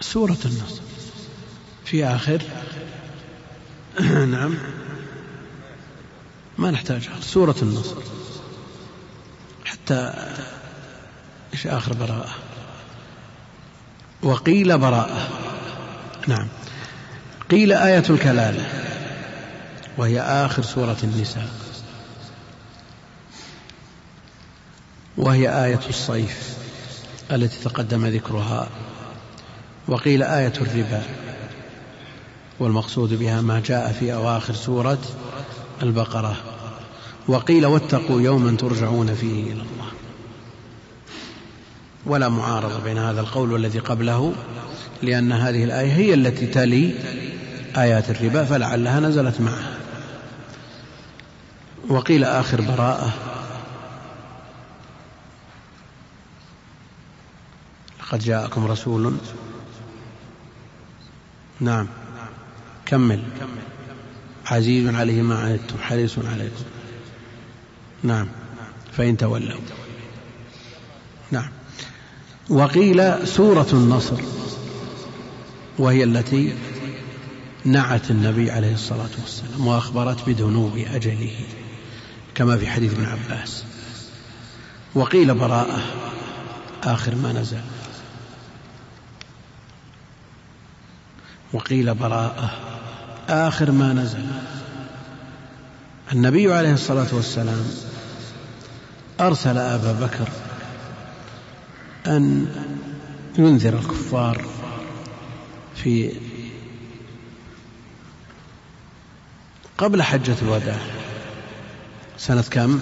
سورة النصر. في آخر. نعم. ما نحتاج سورة النصر. حتى إيش آخر براءة؟ وقيل براءة. نعم. قيل آية الكلالة وهي آخر سورة النساء. وهي آية الصيف التي تقدم ذكرها. وقيل آية الربا. والمقصود بها ما جاء في أواخر سورة البقرة. وقيل واتقوا يوما ترجعون فيه إلى الله. ولا معارضة بين هذا القول والذي قبله لأن هذه الآية هي التي تلي آيات الربا فلعلها نزلت معها. وقيل آخر براءة. لقد جاءكم رسول. نعم. كمل. عزيز عليه ما عنتم حريص عليكم. نعم. فإن تولوا. نعم. وقيل سورة النصر وهي التي نعت النبي عليه الصلاة والسلام وأخبرت بذنوب أجله. كما في حديث ابن عباس. وقيل براءة آخر ما نزل. وقيل براءة آخر ما نزل. النبي عليه الصلاة والسلام أرسل أبا بكر أن ينذر الكفار في قبل حجة الوداع. سنة كم؟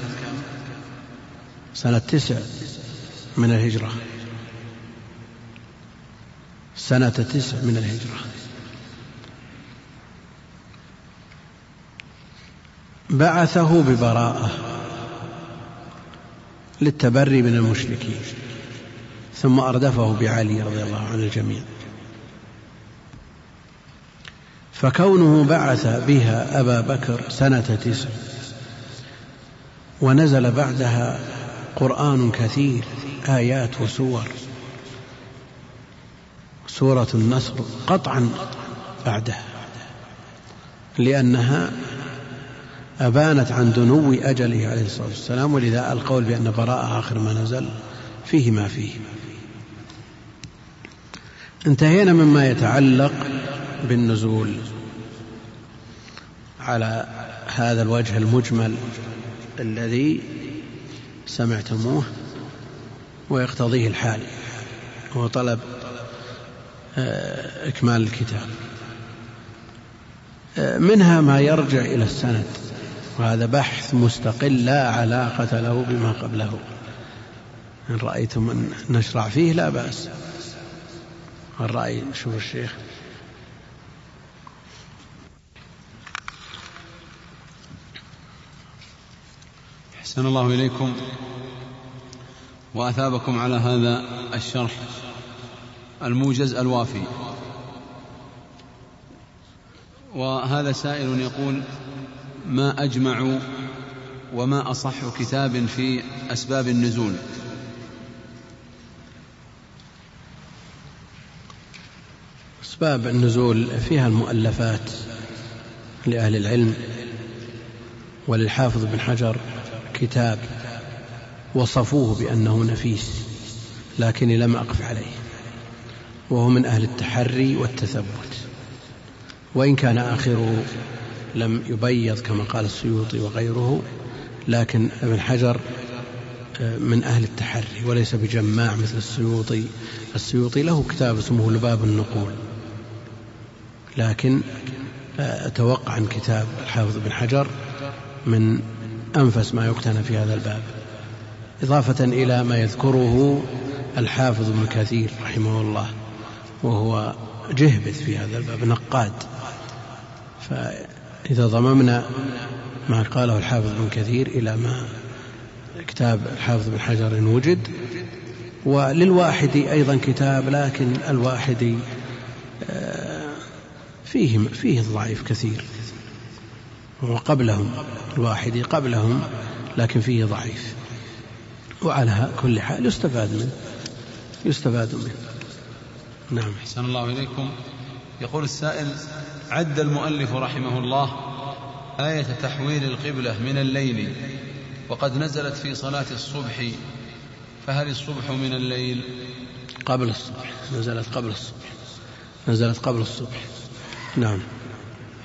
سنة تسع من الهجرة. سنة تسع من الهجرة. بعثه ببراءة للتبري من المشركين ثم أردفه بعلي رضي الله عن الجميع. فكونه بعث بها أبا بكر سنة تسع ونزل بعدها قرآن كثير آيات وسور. سورة النصر قطعا بعدها لأنها أبانت عن دنو أجله عليه الصلاة والسلام ولذا القول بأن براءة آخر ما نزل فيه ما فيه. انتهينا مما يتعلق بالنزول على هذا الوجه المجمل. الذي سمعتموه ويقتضيه الحال هو طلب آه، إكمال الكتاب. آه، منها ما يرجع إلى السند وهذا بحث مستقل لا علاقة له بما قبله. إن رأيتم أن نشرع فيه لا بأس. الرأي شوف الشيخ. أحسن الله إليكم وأثابكم على هذا الشرح الموجز الوافي. وهذا سائل يقول ما أجمع وما أصح كتاب في أسباب النزول؟ أسباب النزول فيها المؤلفات لأهل العلم وللحافظ بن حجر. كتاب وصفوه بأنه نفيس لكني لم أقف عليه وهو من أهل التحري والتثبت. وإن كان آخره لم يبيض كما قال السيوطي وغيره لكن ابن حجر آه، من أهل التحري وليس بجماع مثل السيوطي. السيوطي له كتاب اسمه لباب النقول لكن آه، أتوقع أن كتاب الحافظ بن حجر من أنفس ما يقتنى في هذا الباب. إضافة إلى ما يذكره الحافظ ابن كثير رحمه الله وهو جهبذ في هذا الباب نقاد. فإذا ضممنا ما قاله الحافظ ابن كثير إلى ما كتاب الحافظ بن حجر إن وجد وللواحدي أيضا كتاب لكن الواحدي آه، فيه فيه الضعيف كثير. وقبلهم الواحدي قبلهم لكن فيه ضعيف. وعلى كل حال يستفاد منه يستفاد منه. نعم. أحسن الله إليكم. يقول السائل عد المؤلف رحمه الله آية تحويل القبلة من الليل وقد نزلت في صلاة الصبح فهل الصبح من الليل؟ قبل الصبح نزلت قبل الصبح نزلت قبل الصبح. نعم.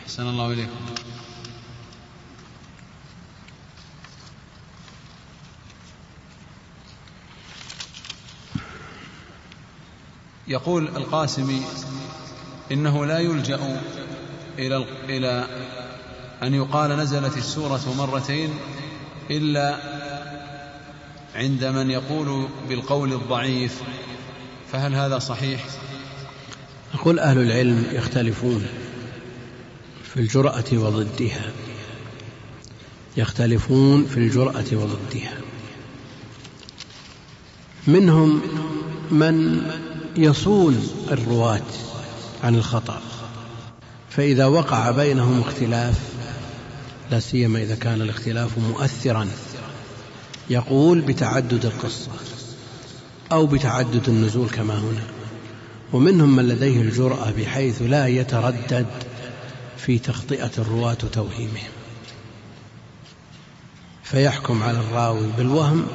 أحسن الله إليكم. يقول القاسمي إنه لا يلجأ إلى إلى أن يقال نزلت السورة مرتين إلا عند من يقول بالقول الضعيف فهل هذا صحيح؟ يقول أهل العلم يختلفون في الجرأة وضدها يختلفون في الجرأة وضدها منهم من يصون الرواة عن الخطأ. فإذا وقع بينهم اختلاف لا سيما إذا كان الاختلاف مؤثرا يقول بتعدد القصة أو بتعدد النزول كما هنا. ومنهم من لديه الجرأة بحيث لا يتردد في تخطئة الرواة وتوهيمهم فيحكم على الراوي بالوهم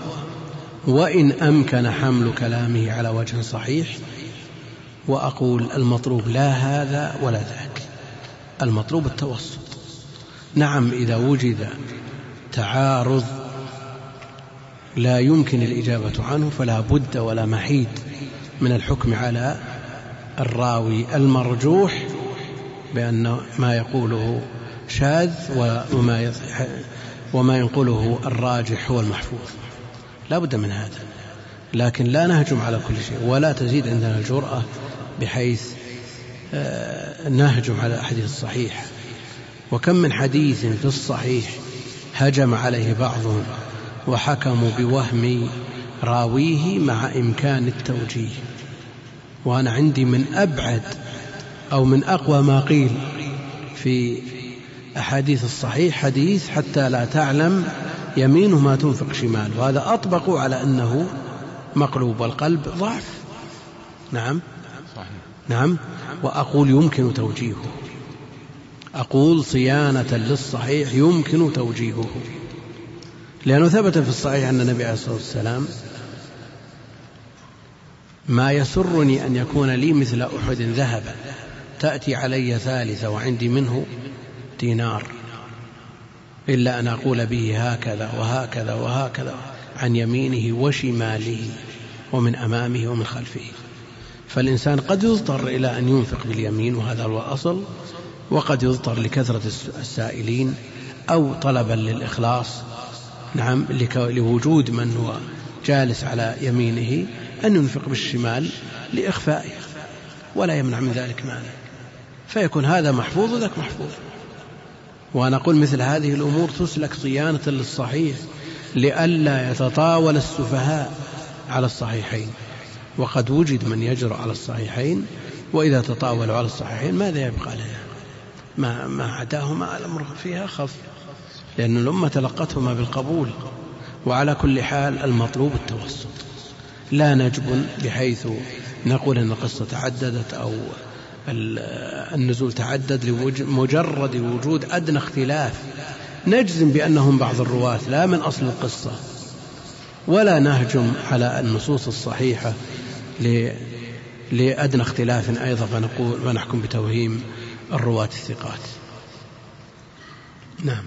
وإن أمكن حمل كلامه على وجه صحيح وأقول المطلوب لا هذا ولا ذاك المطلوب التوسط. نعم إذا وجد تعارض لا يمكن الإجابة عنه فلا بد ولا محيد من الحكم على الراوي المرجوح بأن ما يقوله شاذ وما وما ينقله الراجح هو المحفوظ لا بد من هذا. لكن لا نهجم على كل شيء ولا تزيد عندنا الجرأة بحيث آه، نهجم على الأحاديث الصحيحة. وكم من حديث في الصحيح هجم عليه بعضهم وحكموا بوهم راويه مع إمكان التوجيه. وأنا عندي من أبعد أو من أقوى ما قيل في أحاديث الصحيح حديث حتى لا تعلم يمينه ما تنفق شماله. وهذا أطبق على أنه مقلوب والقلب ضعف. نعم. نعم. وأقول يمكن توجيهه. أقول صيانة للصحيح يمكن توجيهه. لأنه ثبت في الصحيح أن النبي عليه الصلاة والسلام ما يسرني أن يكون لي مثل أحد ذهبا تأتي علي ثالثة وعندي منه دينار. إلا أن أقول به هكذا وهكذا وهكذا عن يمينه وشماله ومن أمامه ومن خلفه. فالإنسان قد يضطر إلى أن ينفق باليمين وهذا هو الأصل وقد يضطر لكثرة السائلين أو طلبا للإخلاص. نعم لوجود من هو جالس على يمينه أن ينفق بالشمال لإخفائه ولا يمنع من ذلك مانع فيكون هذا محفوظ وذاك محفوظ. وأنا أقول مثل هذه الأمور تسلك صيانة للصحيح لئلا يتطاول السفهاء على الصحيحين. وقد وجد من يجرؤ على الصحيحين وإذا تطاولوا على الصحيحين ماذا يبقى لنا ما, ما عداهما الأمر فيها خف لأن الأمة تلقتهما بالقبول. وعلى كل حال المطلوب التوسط. لا نجبن بحيث نقول أن القصة تعددت أو النزول تعدد لمجرد وجود أدنى اختلاف. نجزم بأنهم بعض الرواة لا من أصل القصة ولا نهجم على النصوص الصحيحة لأدنى اختلاف أيضا فنقول ونحكم بتوهيم الرواة الثقات. نعم.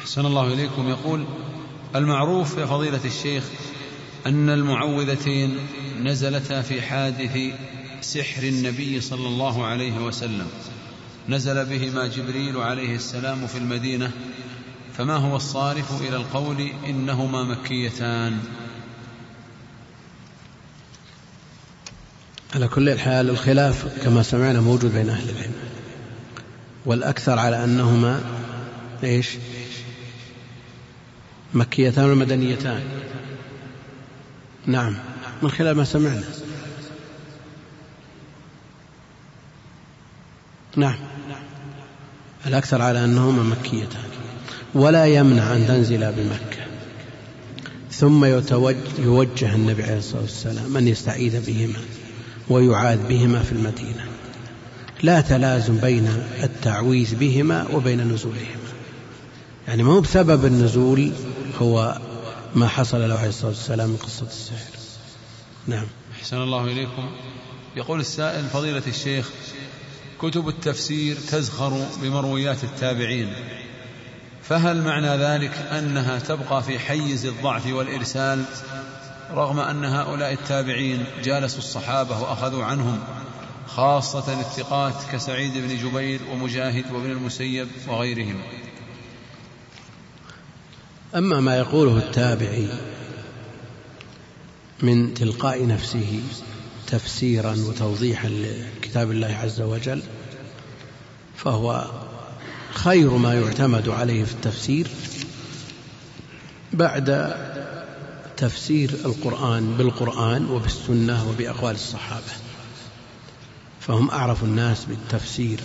أحسن الله إليكم. يقول المعروف يا فضيلة الشيخ أن المعوذتين نزلتا في حادث سحر النبي صلى الله عليه وسلم. نزل بهما جبريل عليه السلام في المدينة فما هو الصارف إلى القول إنهما مكيتان؟ على كل حال الخلاف كما سمعنا موجود بين أهل العلم. والأكثر على أنهما إيش؟ مكيتان ومدنيتان. نعم من خلال ما سمعنا. نعم. الأكثر على أنهما مكيتان. ولا يمنع أن تنزل بمكة. ثم يوجه النبي عليه الصلاة والسلام أن يستعيذ بهما ويعاذ بهما في المدينة. لا تلازم بين التعويذ بهما وبين نزولهما. يعني ما هو بسبب النزول هو ما حصل له عليه الصلاة والسلام من قصة السحر. نعم. أحسن الله إليكم. يقول السائل فضيلة الشيخ كتب التفسير تزخر بمرويات التابعين فهل معنى ذلك أنها تبقى في حيز الضعف والإرسال رغم أن هؤلاء التابعين جالسوا الصحابة وأخذوا عنهم خاصة الثقات كسعيد بن جبير ومجاهد وابن المسيب وغيرهم؟ أما ما يقوله التابعي من تلقاء نفسه تفسيرا وتوضيحا لكتاب الله عز وجل فهو خير ما يعتمد عليه في التفسير بعد تفسير القرآن بالقرآن وبالسنة وبأقوال الصحابة. فهم أعرف الناس بالتفسير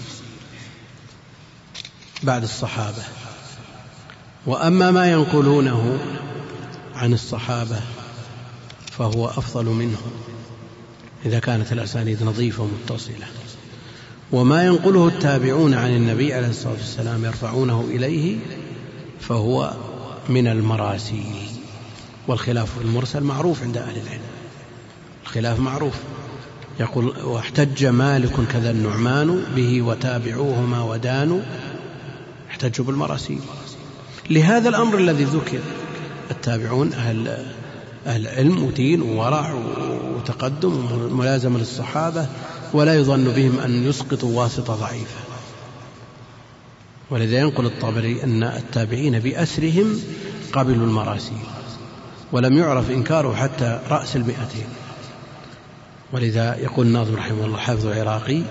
بعد الصحابة. وأما ما ينقلونه عن الصحابة فهو أفضل منهم. إذا كانت الأسانيد نظيفة متصلة وما ينقله التابعون عن النبي عليه الصلاة والسلام يرفعونه إليه فهو من المراسيل. والخلاف في المرسل معروف عند أهل العلم. الخلاف معروف. يقول واحتج مالك كذا النعمان به وتابعوهما ودانوا. احتجوا بالمراسيل. لهذا الأمر الذي ذكر التابعون أهل أهل علم ودين وورع وتقدم وملازمة للصحابة ولا يظن بهم أن يسقطوا واسطة ضعيفة. ولذا ينقل الطبري أن التابعين بأسرهم قبلوا المراسيل ولم يعرف إنكاره حتى رأس المئتين. ولذا يقول الناظم رحمه الله حافظ العراقي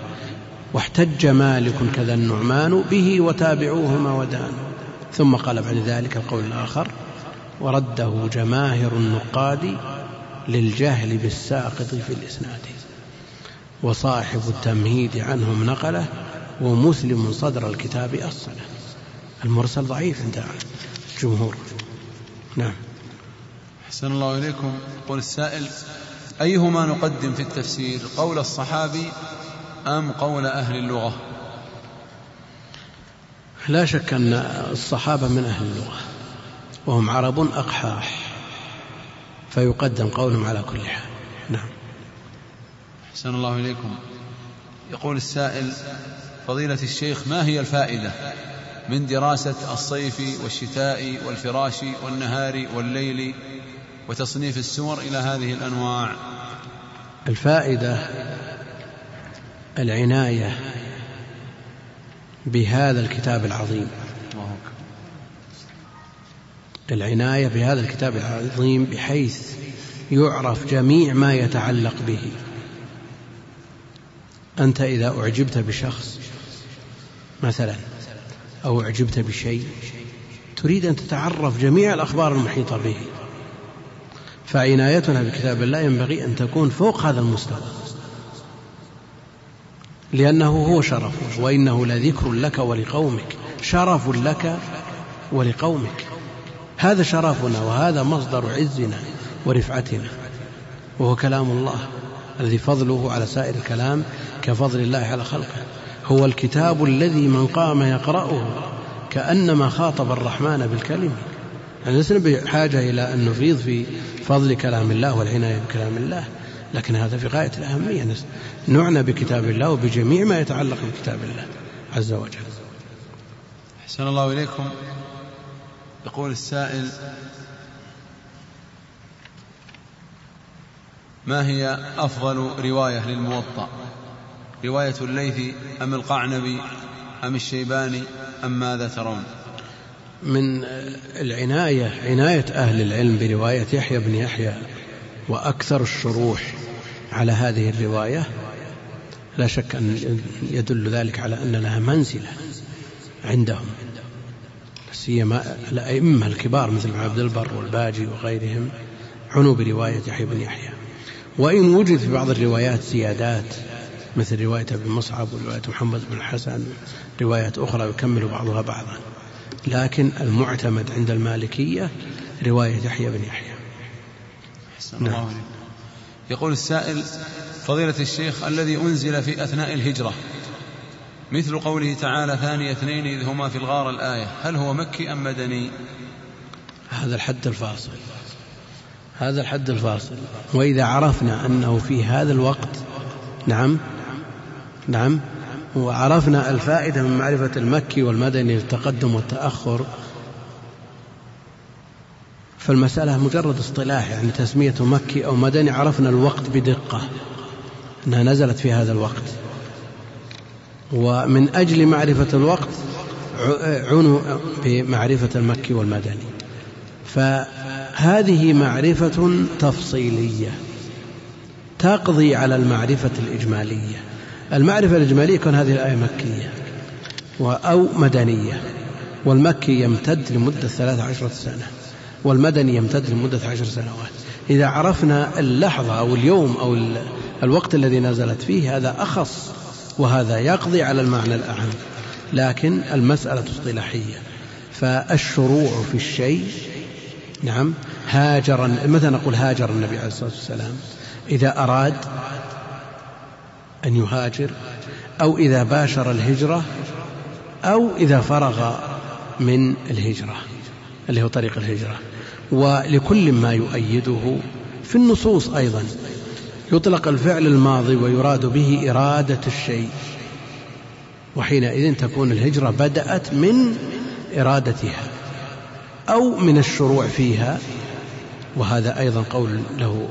واحتج مالك كذا النعمان به وتابعوهما ودانوا ثم قال بعد ذلك القول الآخر ورده جماهر النقاد للجهل بالساقط في الإسناد. وصاحب التمهيد عنهم نقله ومسلم صدر الكتاب أصله المرسل ضعيف عند الجمهور. نعم. أحسن الله إليكم. يقول السائل أيهما نقدم في التفسير قول الصحابي أم قول أهل اللغة؟ لا شك أن الصحابة من أهل اللغة وهم عرب أقحاح. فيقدم قولهم على كل حال. نعم. أحسن الله إليكم. يقول السائل فضيلة الشيخ ما هي الفائدة من دراسة الصيف والشتاء والفراش والنهار والليل وتصنيف السور إلى هذه الأنواع؟ الفائدة العناية بهذا الكتاب العظيم. العناية بهذا الكتاب العظيم بحيث يعرف جميع ما يتعلق به. أنت إذا أعجبت بشخص مثلا أو أعجبت بشيء تريد أن تتعرف جميع الأخبار المحيطة به. فعنايتنا بكتاب الله ينبغي أن تكون فوق هذا المستوى. لأنه هو شرف وإنه لذكر لك ولقومك. شرف لك ولقومك. هذا شرفنا وهذا مصدر عزنا ورفعتنا. وهو كلام الله الذي فضله على سائر الكلام كفضل الله على خلقه. هو الكتاب الذي من قام يقرأه كأنما خاطب الرحمن بالكلمة. يعني لسنا بحاجة إلى أن نفيض في فضل كلام الله والعناية بكلام الله لكن هذا في غاية الأهمية. نعنى بكتاب الله وبجميع ما يتعلق بكتاب الله عز وجل. أحسن الله إليكم. يقول السائل ما هي أفضل رواية للموطأ؟ رواية الليث أم القعنبي أم الشيباني أم ماذا ترون؟ من العناية عناية أهل العلم برواية يحيى بن يحيى وأكثر الشروح على هذه الرواية لا شك أن يدل ذلك على أن لها منزلة عندهم. سيما الأئمة الكبار مثل عبد البر والباجي وغيرهم عنوا برواية يحيى بن يحيى. وإن وجد في بعض الروايات زيادات مثل رواية ابن مصعب ورواية محمد بن الحسن روايات أخرى يكمل بعضها بعضا. لكن المعتمد عند المالكية رواية يحيى بن يحيى. نعم. يقول السائل فضيلة الشيخ الذي أنزل في أثناء الهجرة مثل قوله تعالى ثاني اثنين إذ هما في الغار الآية. هل هو مكي أم مدني؟ هذا الحد الفاصل. هذا الحد الفاصل. وإذا عرفنا أنه في هذا الوقت نعم نعم وعرفنا الفائدة من معرفة المكي والمدني التقدم والتأخر فالمسألة مجرد اصطلاح يعني تسمية مكي أو مدني عرفنا الوقت بدقة. أنها نزلت في هذا الوقت. ومن أجل معرفة الوقت عنوا بمعرفة المكي والمدني. فهذه معرفة تفصيلية تقضي على المعرفة الإجمالية. المعرفة الإجمالية كون هذه الآية مكية أو مدنية. والمكي يمتد لمدة ثلاث عشرة سنة والمدني يمتد لمدة عشر سنوات. إذا عرفنا اللحظة أو اليوم أو الوقت الذي نزلت فيه هذا أخص وهذا يقضي على المعنى الأعم. لكن المسألة اصطلاحية. فالشروع في الشيء نعم هاجر متى نقول هاجر النبي عليه الصلاة والسلام؟ إذا أراد أن يهاجر أو إذا باشر الهجرة أو إذا فرغ من الهجرة اللي هو طريق الهجرة. ولكل ما يؤيده في النصوص أيضا. يطلق الفعل الماضي ويراد به إرادة الشيء. وحينئذ تكون الهجرة بدأت من إرادتها أو من الشروع فيها وهذا أيضا قول له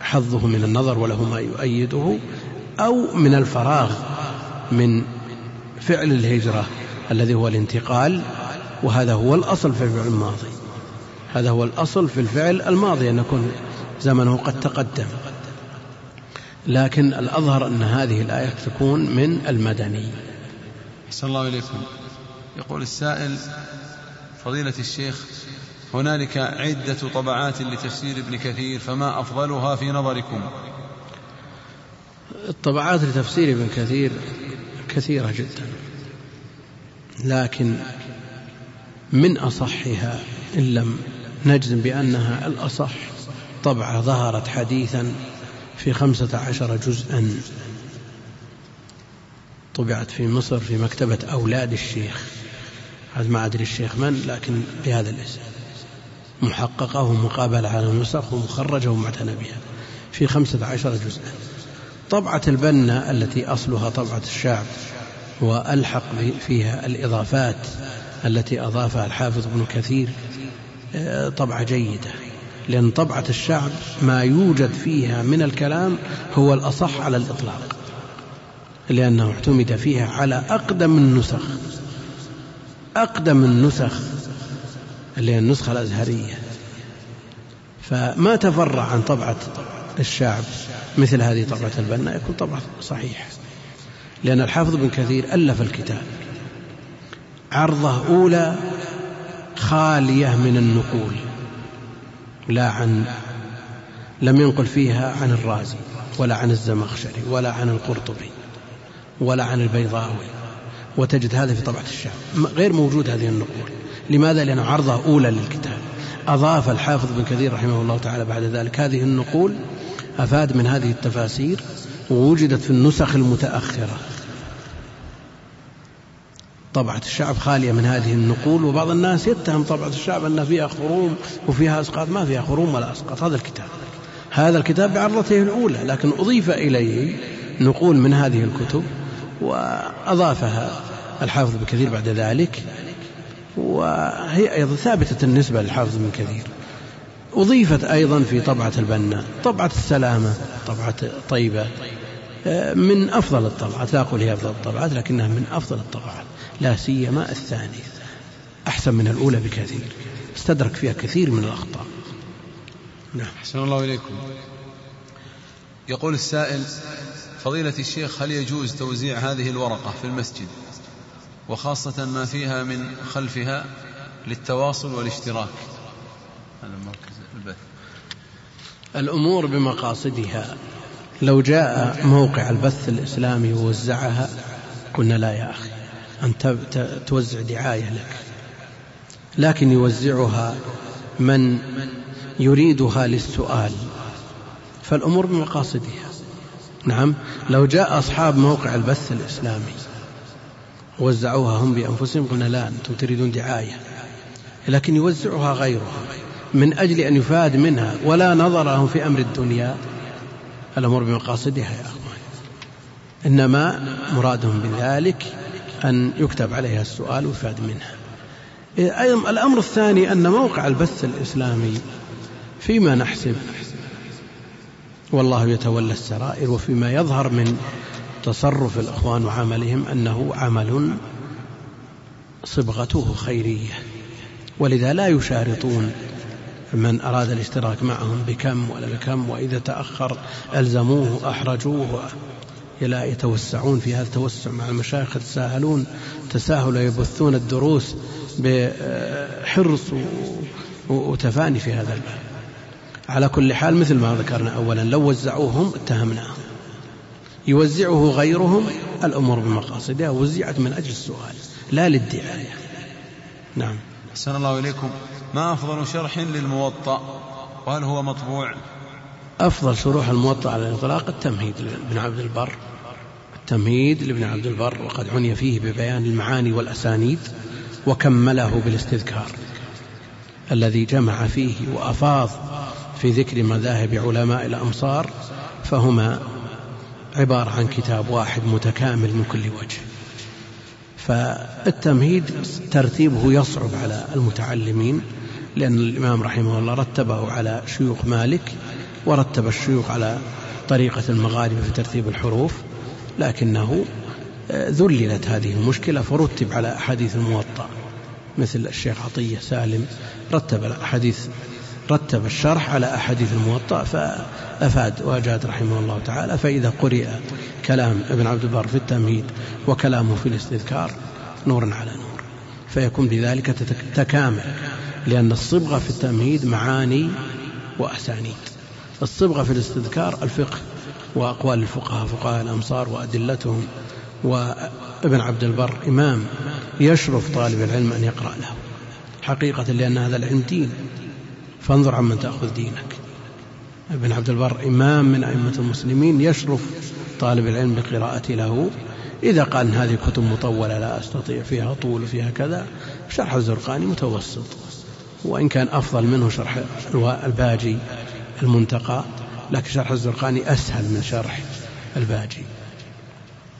حظه من النظر وله ما يؤيده أو من الفراغ من فعل الهجرة الذي هو الانتقال وهذا هو الأصل في الفعل الماضي. هذا هو الأصل في الفعل الماضي أن يكون زمنه قد تقدم. لكن الأظهر أن هذه الآية تكون من المدني. أحسن الله إليكم. يقول السائل فضيلة الشيخ هنالك عدة طبعات لتفسير ابن كثير فما أفضلها في نظركم؟ الطبعات لتفسير ابن كثير كثيرة جدا لكن من أصحها إن لم نجزم بأنها الأصح طبعة ظهرت حديثا في خمسة عشر جزءا. طبعت في مصر في مكتبة أولاد الشيخ. هذا ما أدري الشيخ من لكن بهذا الاسم. محققة ومقابلة على النسخ ومخرجة ومعتنى بها. في خمسة عشر جزءا. طبعة البنا التي أصلها طبعة الشعب وألحق فيها الإضافات التي أضافها الحافظ ابن كثير آه، طبعة جيدة. لأن طبعة الشعب ما يوجد فيها من الكلام هو الأصح على الإطلاق لأنه اعتمد فيها على أقدم النسخ أقدم النسخ اللي هي النسخة الأزهرية. فما تفرع عن طبعة الشعب مثل هذه طبعة البنا يكون طبعة صحيح. لأن الحافظ بن كثير ألف الكتاب عرضة أولى خالية من النقول. لا عن لم ينقل فيها عن الرازي ولا عن الزمخشري ولا عن القرطبي ولا عن البيضاوي وتجد هذا في طبعة الشعب غير موجود هذه النقول. لماذا؟ لأنه عرضة أولى للكتاب. أضاف الحافظ بن كثير رحمه الله تعالى بعد ذلك هذه النقول أفاد من هذه التفاسير ووجدت في النسخ المتأخرة. طبعة الشعب خالية من هذه النقول وبعض الناس يتهم طبعة الشعب أن فيها خروم وفيها أسقاط. ما فيها خروم ولا أسقاط. هذا الكتاب. هذا الكتاب بعرضته الأولى لكن أضيف إليه نقول من هذه الكتب وأضافها الحافظ بن كثير بعد ذلك وهي أيضا ثابتة النسبة للحافظ بن كثير. أضيفت أيضا في طبعة البنا طبعة السلامة طبعة طيبة من أفضل الطبعات. لا أقول هي أفضل الطبعات لكنها من أفضل الطبعات. لا سيما الثانية. أحسن من الأولى بكثير. استدرك فيها كثير من الأخطاء. نعم. أحسن الله إليكم. يقول السائل فضيلة الشيخ هل يجوز توزيع هذه الورقة في المسجد؟ وخاصة ما فيها من خلفها للتواصل والاشتراك. هذا مركز البث. الأمور بمقاصدها. لو جاء موقع البث الإسلامي ووزعها قلنا لا يا أخي. أن توزع دعاية لك. لكن يوزعها من يريدها للسؤال. فالأمور بمقاصدها نعم. لو جاء أصحاب موقع البث الإسلامي وزعوها هم بأنفسهم قلنا لا أنتم تريدون دعاية. لكن يوزعها غيرهم من أجل أن يفاد منها ولا نظر لهم في أمر الدنيا. الأمور بمقاصدها يا أخوان. إنما مرادهم بذلك أن يكتب عليها السؤال ويفاد منها. الأمر الثاني أن موقع البث الإسلامي فيما نحسب والله يتولى السرائر وفيما يظهر من تصرف الإخوان وعملهم أنه عمل صبغته خيرية. ولذا لا يشارطون من أراد الاشتراك معهم بكم ولا بكم وإذا تأخر ألزموه أحرجوه. لا يتوسعون في هذا التوسع مع المشايخ يتساهلون تساهل يبثون الدروس بحرص وتفاني في هذا الباب. على كل حال مثل ما ذكرنا أولا لو وزعوهم اتهمناهم يوزعه غيرهم الأمور بمقاصدها وزعت من أجل السؤال لا للدعاية. نعم. أحسن الله إليكم. ما أفضل شرح للموطأ؟ وهل هو مطبوع؟ أفضل شروح الموطأ على الإطلاق التمهيد لابن عبد البر. التمهيد لابن عبد البر وقد عني فيه ببيان المعاني والأسانيد وكمله بالاستذكار الذي جمع فيه وأفاض في ذكر مذاهب علماء الأمصار فهما عبارة عن كتاب واحد متكامل من كل وجه. فالتمهيد ترتيبه يصعب على المتعلمين لأن الإمام رحمه الله رتبه على شيوخ مالك ورتب الشيوخ على طريقة المغاربة في ترتيب الحروف لكنه ذللت هذه المشكلة فرتب على أحاديث الموطأ مثل الشيخ عطية سالم رتب الأحاديث رتب الشرح على أحاديث الموطأ فأفاد وأجاد رحمه الله تعالى فإذا قرئ كلام ابن عبد البر في التمهيد وكلامه في الاستذكار نور على نور. فيكون بذلك تكامل لأن الصبغة في التمهيد معاني وأسانيد. الصبغة في الاستذكار الفقه وأقوال الفقهاء فقهاء الأمصار وأدلتهم وابن عبد البر إمام يشرف طالب العلم أن يقرأ له. حقيقة لأن هذا العلم دين. فانظر عمن تأخذ دينك. ابن عبد البر إمام من أئمة المسلمين يشرف طالب العلم بقراءة له. إذا قال إن هذه كتب مطولة لا أستطيع فيها طول وفيها كذا شرح الزرقاني متوسط. وإن كان أفضل منه شرح الباجي. المنتقى لكن شرح الزرقاني أسهل من شرح الباجي.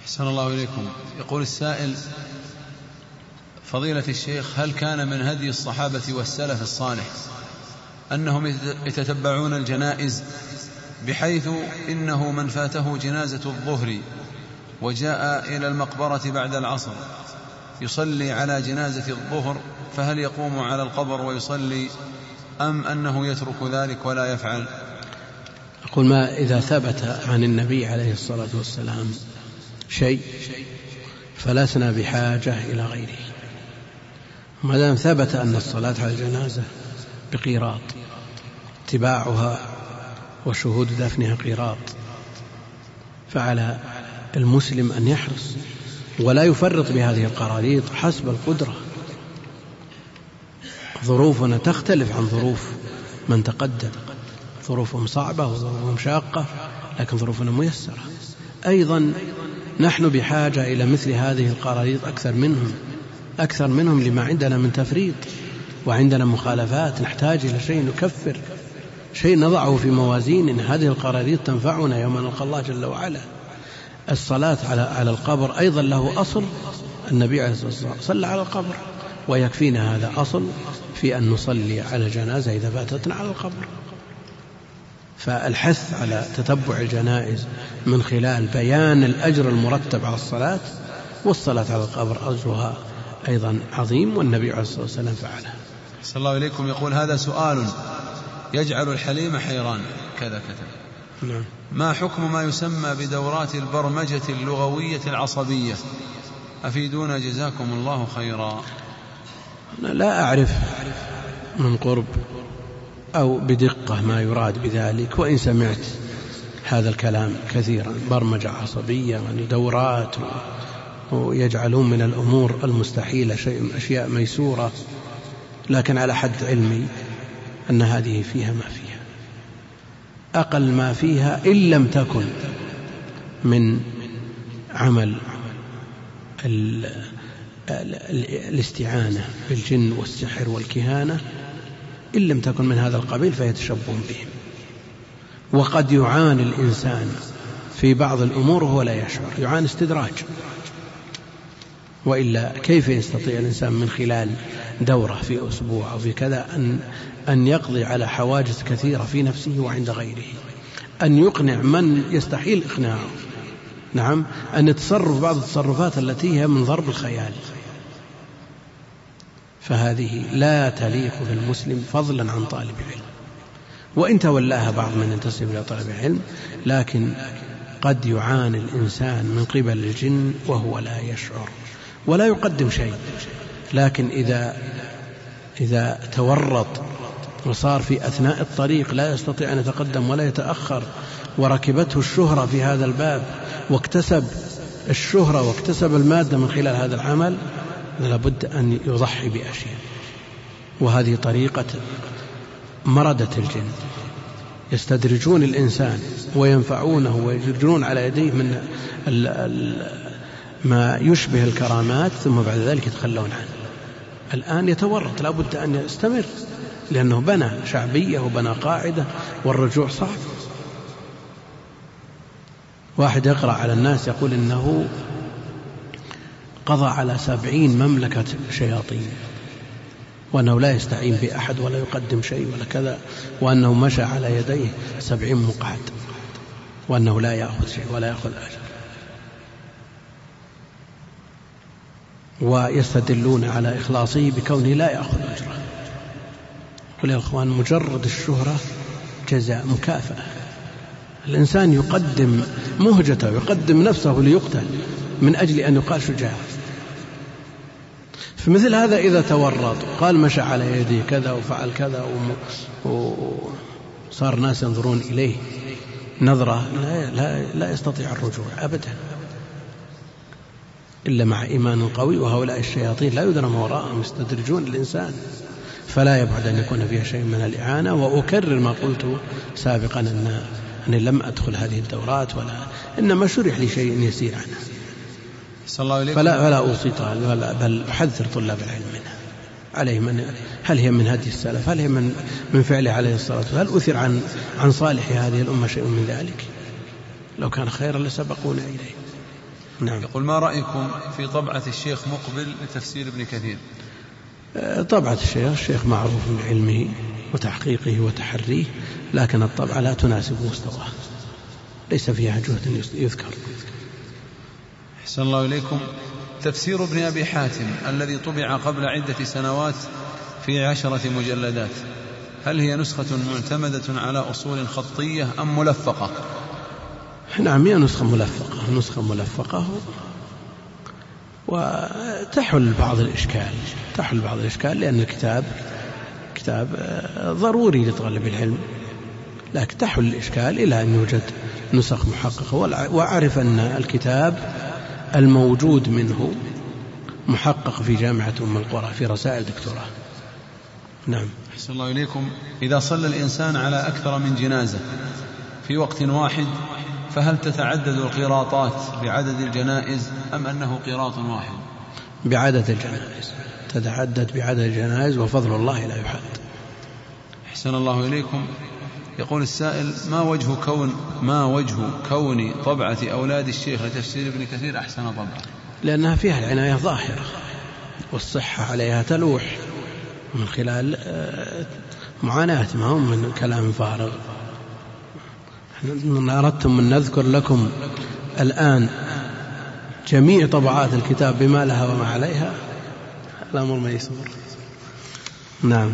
أحسن الله إليكم. يقول السائل فضيلة الشيخ هل كان من هدي الصحابة والسلف الصالح أنهم يتتبعون الجنائز بحيث إنه من فاته جنازة الظهر وجاء إلى المقبرة بعد العصر يصلي على جنازة الظهر فهل يقوم على القبر ويصلي أم أنه يترك ذلك ولا يفعل؟ أقول ما إذا ثبت عن النبي عليه الصلاة والسلام شيء فلسنا بحاجة إلى غيره. ما دام ثبت أن الصلاة على الجنازة بقيراط اتباعها وشهود دفنها قيراط فعلى المسلم أن يحرص ولا يفرط بهذه القراريط حسب القدرة. ظروفنا تختلف عن ظروف من تقدم. ظروفهم صعبة وظروفهم شاقة لكن ظروفنا ميسرة. أيضا نحن بحاجة إلى مثل هذه القراريط أكثر منهم أكثر منهم لما عندنا من تفريط وعندنا مخالفات نحتاج إلى شيء نكفر شيء نضعه في موازين. هذه القراريط تنفعنا يوم نلقى الله جل وعلا. الصلاة على على القبر أيضا له أصل. النبي عليه الصلاة والسلام صلى على القبر ويكفينا هذا أصل. في أن نصلي على الجنازة إذا فاتتنا على القبر. فالحث على تتبع الجنائز من خلال بيان الأجر المرتب على الصلاة والصلاة على القبر أجرها أيضا عظيم والنبي عليه الصلاة والسلام فعله. صلى الله إليكم يقول هذا سؤال يجعل الحليم حيران. كذا كذا نعم. ما حكم ما يسمى بدورات البرمجة اللغوية العصبية؟ أفيدونا جزاكم الله خيرا. أنا لا أعرف من قرب أو بدقة ما يراد بذلك وإن سمعت هذا الكلام كثيرا برمجة عصبية يعني دورات ويجعلون من الأمور المستحيلة شيء أشياء ميسورة لكن على حد علمي أن هذه فيها ما فيها. أقل ما فيها إن لم تكن من عمل الاستعانة بالجن والسحر والكهانة إن لم تكن من هذا القبيل فيتشبه بهم وقد يعاني الإنسان في بعض الأمور وهو لا يشعر يعاني استدراج. وإلا كيف يستطيع الإنسان من خلال دورة في أسبوع أو في كذا أن أن يقضي على حواجز كثيرة في نفسه وعند غيره؟ أن يقنع من يستحيل إقناعه؟ نعم أن يتصرف بعض التصرفات التي هي من ضرب الخيال. فهذه لا تليق بالمسلم فضلا عن طالب العلم وإن تولاها بعض من ينتسب إلى طلب العلم لكن قد يعاني الإنسان من قبل الجن وهو لا يشعر ولا يقدم شيء. لكن إذا إذا تورط وصار في أثناء الطريق لا يستطيع أن يتقدم ولا يتأخر وركبته الشهرة في هذا الباب واكتسب الشهرة واكتسب المادة من خلال هذا العمل لابد أن يضحي بأشياء. وهذه طريقة مردة الجن. يستدرجون الإنسان وينفعونه ويجرون على يديه من ال ال ما يشبه الكرامات ثم بعد ذلك يتخلون عنه. الآن يتورط لابد أن يستمر لأنه بنى شعبية وبنى قاعدة والرجوع صعب. واحد يقرأ على الناس يقول إنه قضى على سبعين مملكة شياطين وأنه لا يستعين بأحد ولا يقدم شيء ولا كذا وأنه مشى على يديه سبعين مقعد وأنه لا يأخذ شيء ولا يأخذ أجر. ويستدلون على إخلاصه بكونه لا يأخذ أجره. قل يا أخوان مجرد الشهرة جزاء مكافأة. الإنسان يقدم مهجته يقدم نفسه ليقتل من أجل أن يقال شجاع. فمثل هذا إذا تورط. قال مشى على يدي كذا وفعل كذا وصار الناس ينظرون إليه. نظرة لا, لا, لا يستطيع الرجوع أبدا. إلا مع إيمان قوي وهؤلاء الشياطين لا يدرى ما وراءهم يستدرجون الإنسان. فلا يبعد أن يكون فيها شيء من الإعانة. وأكرر ما قلت سابقا أن أني لم أدخل هذه الدورات ولا إنما شرح لي شيء يسير عنها. صلى الله عليه فلا فلا أوصي بل أحذر طلاب العلم منها. عليه من هل هي من هدي السلف؟ هل هي من من فعله عليه الصلاة والسلام؟ هل أثر عن عن صالح هذه الأمة شيء من ذلك؟ لو كان خيرا لسبقونا إليه. نعم. يقول ما رأيكم في طبعة الشيخ مقبل لتفسير ابن كثير؟ أه، طبعة الشيخ الشيخ معروف بعلمه وتحقيقه وتحريه لكن الطبعة لا تناسب مستواه. ليس فيها جهد يذكر. أحسن الله إليكم. تفسير ابن أبي حاتم الذي طبع قبل عدة سنوات في عشرة مجلدات. هل هي نسخة معتمدة على أصول خطية أم ملفقة؟ نعم هي نسخة ملفقة. نسخة ملفقة وتحل بعض الإشكال. تحل بعض الإشكال لأن الكتاب كتاب ضروري لطالب العلم. لكن تحل الإشكال إلى أن يوجد نسخ محققة. وأعرف أن الكتاب الموجود منه محقق في جامعة أم القرى في رسائل دكتوراه. نعم. أحسن الله إليكم. إذا صلى الإنسان على أكثر من جنازة في وقت واحد فهل تتعدد القراطات بعدد الجنائز أم أنه قراط واحد؟ بعدد الجنائز. تتعدد بعدد الجنائز وفضل الله لا يحد. أحسن الله إليكم. يقول السائل ما وجه كون ما وجه كون طبعة أولاد الشيخ لتفسير ابن كثير أحسن طبعة؟ لأنها فيها العناية ظاهرة والصحة عليها تلوح من خلال آه، معاناة ما هم من كلام فارغ. إن أردتم أن نذكر لكم الآن جميع طبعات الكتاب بما لها وما عليها الأمر ميسور. نعم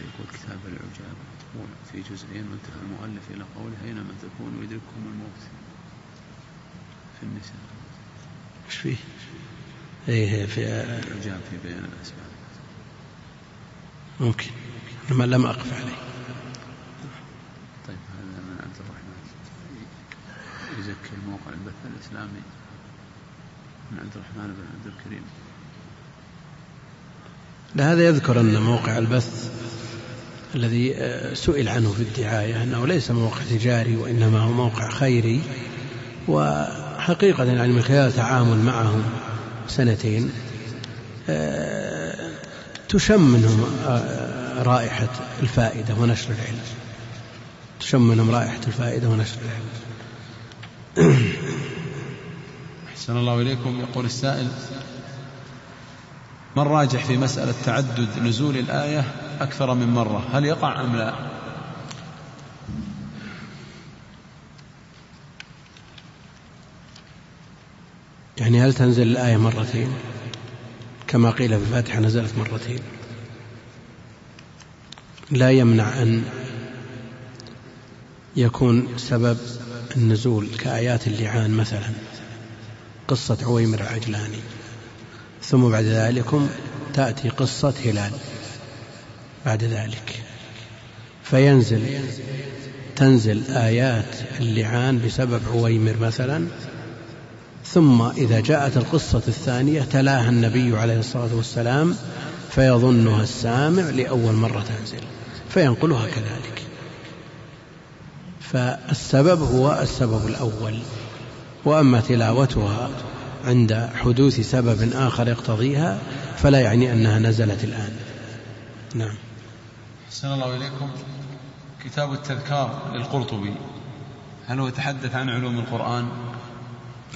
يقول كتاب العجاب يقول في جزئين وانتهى المؤلف إلى قوله أينما تكون يدرككم الموت في النساء إيش فيه؟ إيه في العجاب في بيان الأسباب ممكن. لما لم أقف عليه. طيب هذا من عبد الرحمن. يزكي الموقع البث الإسلامي من عبد الرحمن بن عبد الكريم. لا هذا يذكر أن موقع البث الذي آه، سئل عنه في الدعاية أنه ليس موقع تجاري وإنما هو موقع خيري وحقيقة يعني من خلال التعامل معهم سنتين آه، تشم منهم آه، رائحة الفائدة ونشر العلم. تشم منهم رائحة الفائدة ونشر العلم. أحسن الله إليكم. يقول السائل من راجح في مسألة تعدد نزول الآية أكثر من مرة؟ هل يقع أم لا؟ يعني هل تنزل الآية مرتين؟ كما قيل في الفاتحة نزلت مرتين. لا يمنع أن يكون سبب النزول كآيات اللعان مثلا. قصة عويمر العجلاني ثم بعد ذلك تأتي قصة هلال بعد ذلك. فينزل تنزل آيات اللعان بسبب عويمر مثلا ثم إذا جاءت القصة الثانية تلاها النبي عليه الصلاة والسلام فيظنها السامع لأول مرة تنزل فينقلها كذلك. فالسبب هو السبب الأول وأما تلاوتها عند حدوث سبب آخر يقتضيها فلا يعني أنها نزلت الآن. نعم. أحسن الله إليكم. كتاب التذكار للقرطبي هل هو يتحدث عن علوم القرآن؟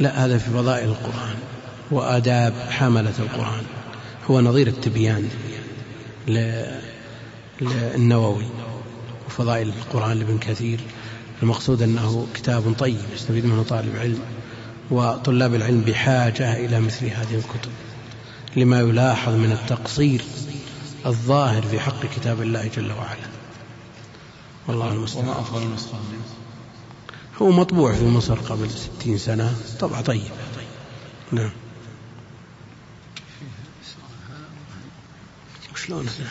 لا هذا في فضائل القرآن وآداب حملة القرآن. هو نظير التبيان للنووي وفضائل القرآن لابن كثير. المقصود أنه كتاب طيب يستفيد منه طالب علم وطلاب العلم بحاجة إلى مثل هذه الكتب لما يلاحظ من التقصير الظاهر في حق كتاب الله جل وعلا. والله المستعان. وما أفضل النسخة هو مطبوع في مصر قبل ستين سنة. طبعة طيبة نعم. شلون؟ هذا؟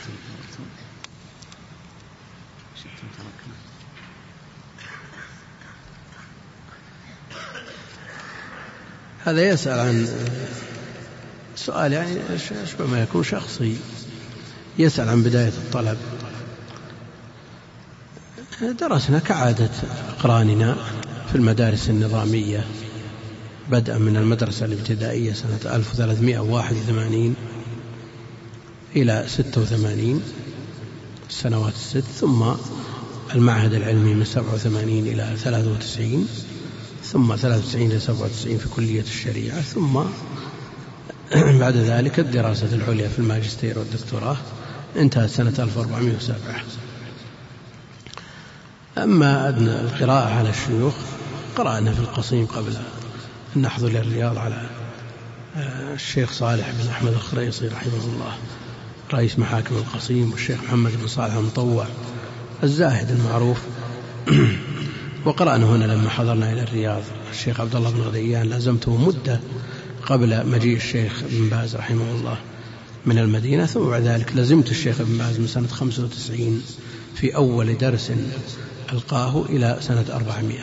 هذا يسأل عن سؤال يعني أشبه ما يكون شخصي يسأل عن بداية الطلب. درسنا كعادة أقراننا في المدارس النظامية. بدءا من المدرسة الابتدائية سنة 1381 إلى 86 السنوات الست ثم المعهد العلمي من 87 إلى 93 ثم 93 إلى 97 في كلية الشريعة ثم بعد ذلك الدراسة العليا في الماجستير والدكتوراه. انتهت سنة 1407 أما القراءة على الشيوخ قرأنا في القصيم قبل أن نحضر للرياض على آه، الشيخ صالح بن أحمد الخريصي رحمه الله رئيس محاكم القصيم والشيخ محمد بن صالح المطوع الزاهد المعروف. وقرأنا هنا لما حضرنا إلى الرياض الشيخ عبد الله بن غديان لازمته مدة قبل مجيء الشيخ ابن باز رحمه الله من المدينة ثم بعد ذلك لزمت الشيخ ابن باز من سنة 95 في أول درس ألقاه إلى سنة 400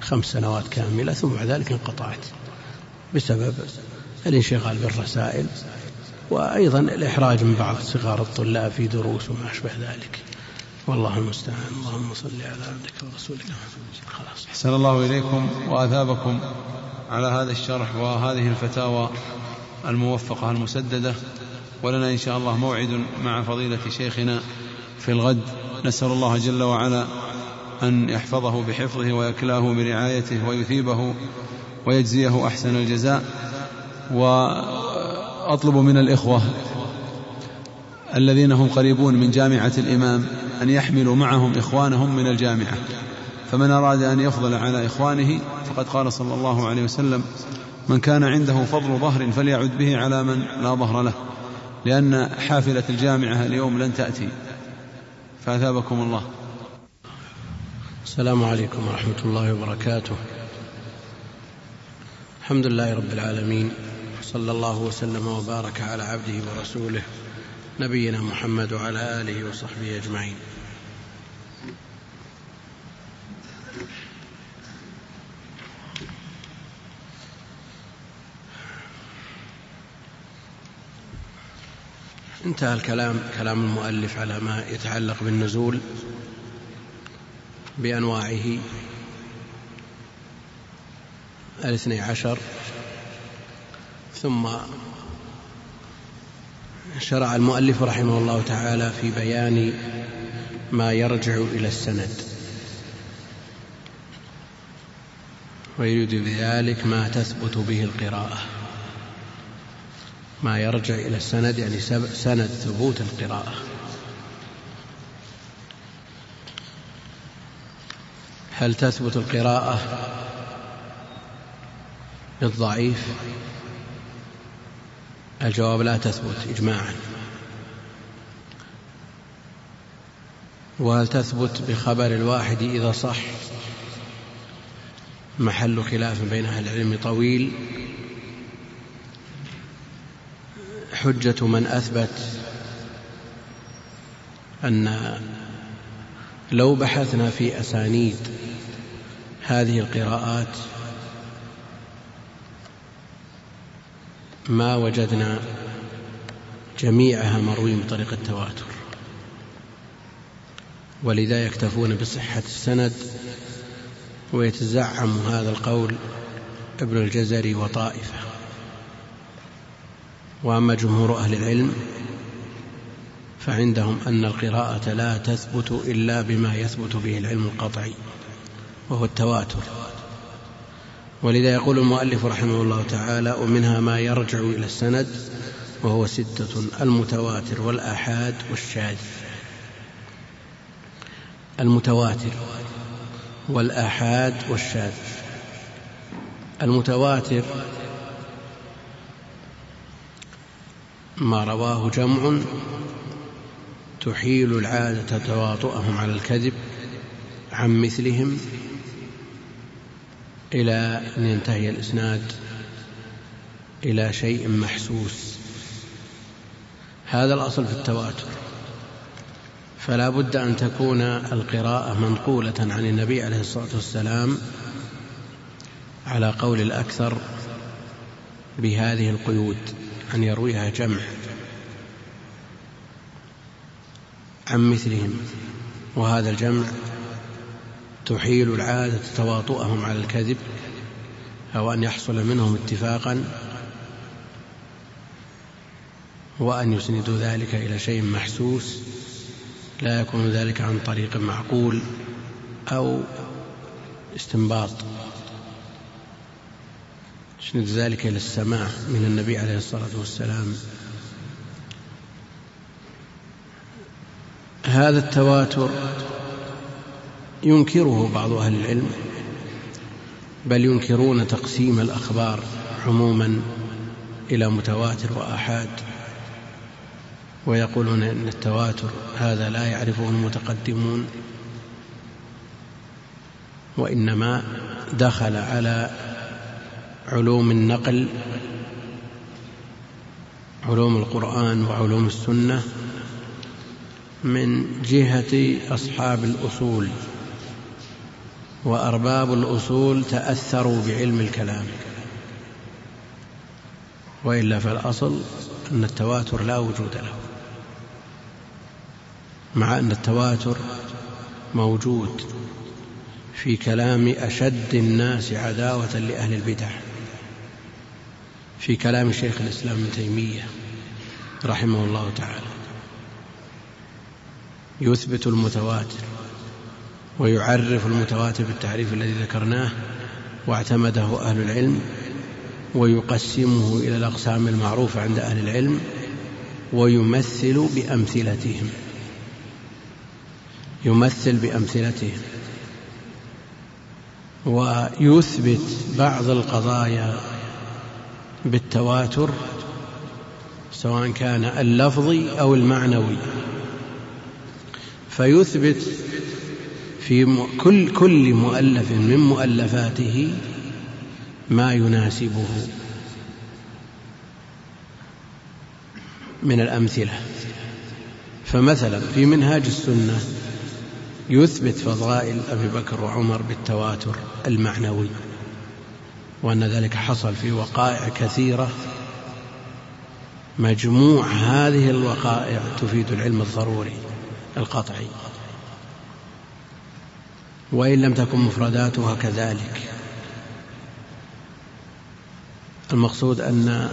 خمس سنوات كاملة ثم بعد ذلك انقطعت بسبب الانشغال بالرسائل وأيضا الإحراج من بعض صغار الطلاب في دروس وما أشبه ذلك. والله المستعان. اللهم صل على عبدك ورسولك. خلاص. أحسن الله إليكم وأثابكم على هذا الشرح وهذه الفتاوى الموفقة المسددة. ولنا إن شاء الله موعد مع فضيلة شيخنا في الغد. نسأل الله جل وعلا أن يحفظه بحفظه ويكلاه برعايته ويثيبه ويجزيه أحسن الجزاء. وأطلب من الإخوة الذين هم قريبون من جامعة الإمام أن يحملوا معهم إخوانهم من الجامعة. فمن أراد أن يفضل على إخوانه فقد قال صلى الله عليه وسلم من كان عنده فضل ظهر فليعد به على من لا ظهر له لأن حافلة الجامعة اليوم لن تأتي. فأثابكم الله. السلام عليكم ورحمة الله وبركاته. الحمد لله رب العالمين صلى الله وسلم وبارك على عبده ورسوله نبينا محمد وعلى آله وصحبه أجمعين. انتهى الكلام كلام المؤلف على ما يتعلق بالنزول. بأنواعه. الاثني عشر. ثم شرع المؤلف رحمه الله تعالى في بيان ما يرجع إلى السند. ويريد بذلك ما تثبت به القراءة. ما يرجع إلى السند يعني سند ثبوت القراءة. هل تثبت القراءة للضعيف؟ الجواب لا تثبت إجماعا. وهل تثبت بخبر الواحد إذا صح؟ محل خلاف بين أهل العلم طويل. حجة من أثبت أن لو بحثنا في أسانيد هذه القراءات ما وجدنا جميعها مروي بطريق التواتر ولذا يكتفون بصحة السند ويتزعم هذا القول ابن الجزري وطائفة. وأما جمهور أهل العلم فعندهم أن القراءة لا تثبت إلا بما يثبت به العلم القطعي. وهو التواتر. ولذا يقول المؤلف رحمه الله تعالى ومنها ما يرجع إلى السند وهو ستة المتواتر والآحاد والشاذ. المتواتر والآحاد والشاذ. المتواتر ما رواه جمع تحيل العادة تواطؤهم على الكذب عن مثلهم إلى أن ينتهي الإسناد إلى شيء محسوس. هذا الأصل في التواتر. فلا بد أن تكون القراءة منقولة عن النبي عليه الصلاة والسلام على قول الأكثر بهذه القيود أن يرويها جمع عن مثلهم. وهذا الجمع تحيل العادة تواطؤهم على الكذب أو أن يحصل منهم اتفاقا وأن يسندوا ذلك إلى شيء محسوس لا يكون ذلك عن طريق معقول أو استنباط. يسند ذلك إلى السماع من النبي عليه الصلاة والسلام. هذا التواتر ينكره بعض أهل العلم بل ينكرون تقسيم الأخبار عموما إلى متواتر وآحاد ويقولون أن التواتر هذا لا يعرفه المتقدمون وإنما دخل على علوم النقل علوم القرآن وعلوم السنة من جهة أصحاب الأصول. وأرباب الأصول تأثروا بعلم الكلام. وإلا فالأصل أن التواتر لا وجود له. مع أن التواتر موجود في كلام أشد الناس عداوة لأهل البدع. في كلام شيخ الإسلام ابن تيمية رحمه الله تعالى. يثبت المتواتر. ويعرف المتواتر بالتعريف الذي ذكرناه واعتمده أهل العلم ويقسمه إلى الأقسام المعروفة عند أهل العلم ويمثل بأمثلتهم. يمثل بأمثلتهم. ويثبت بعض القضايا بالتواتر سواء كان اللفظي أو المعنوي. فيثبت في كل كل مؤلف من مؤلفاته ما يناسبه من الأمثلة. فمثلا في منهاج السنة يثبت فضائل أبي بكر وعمر بالتواتر المعنوي وأن ذلك حصل في وقائع كثيرة. مجموع هذه الوقائع تفيد العلم الضروري القطعي. وإن لم تكن مفرداتها كذلك. المقصود أن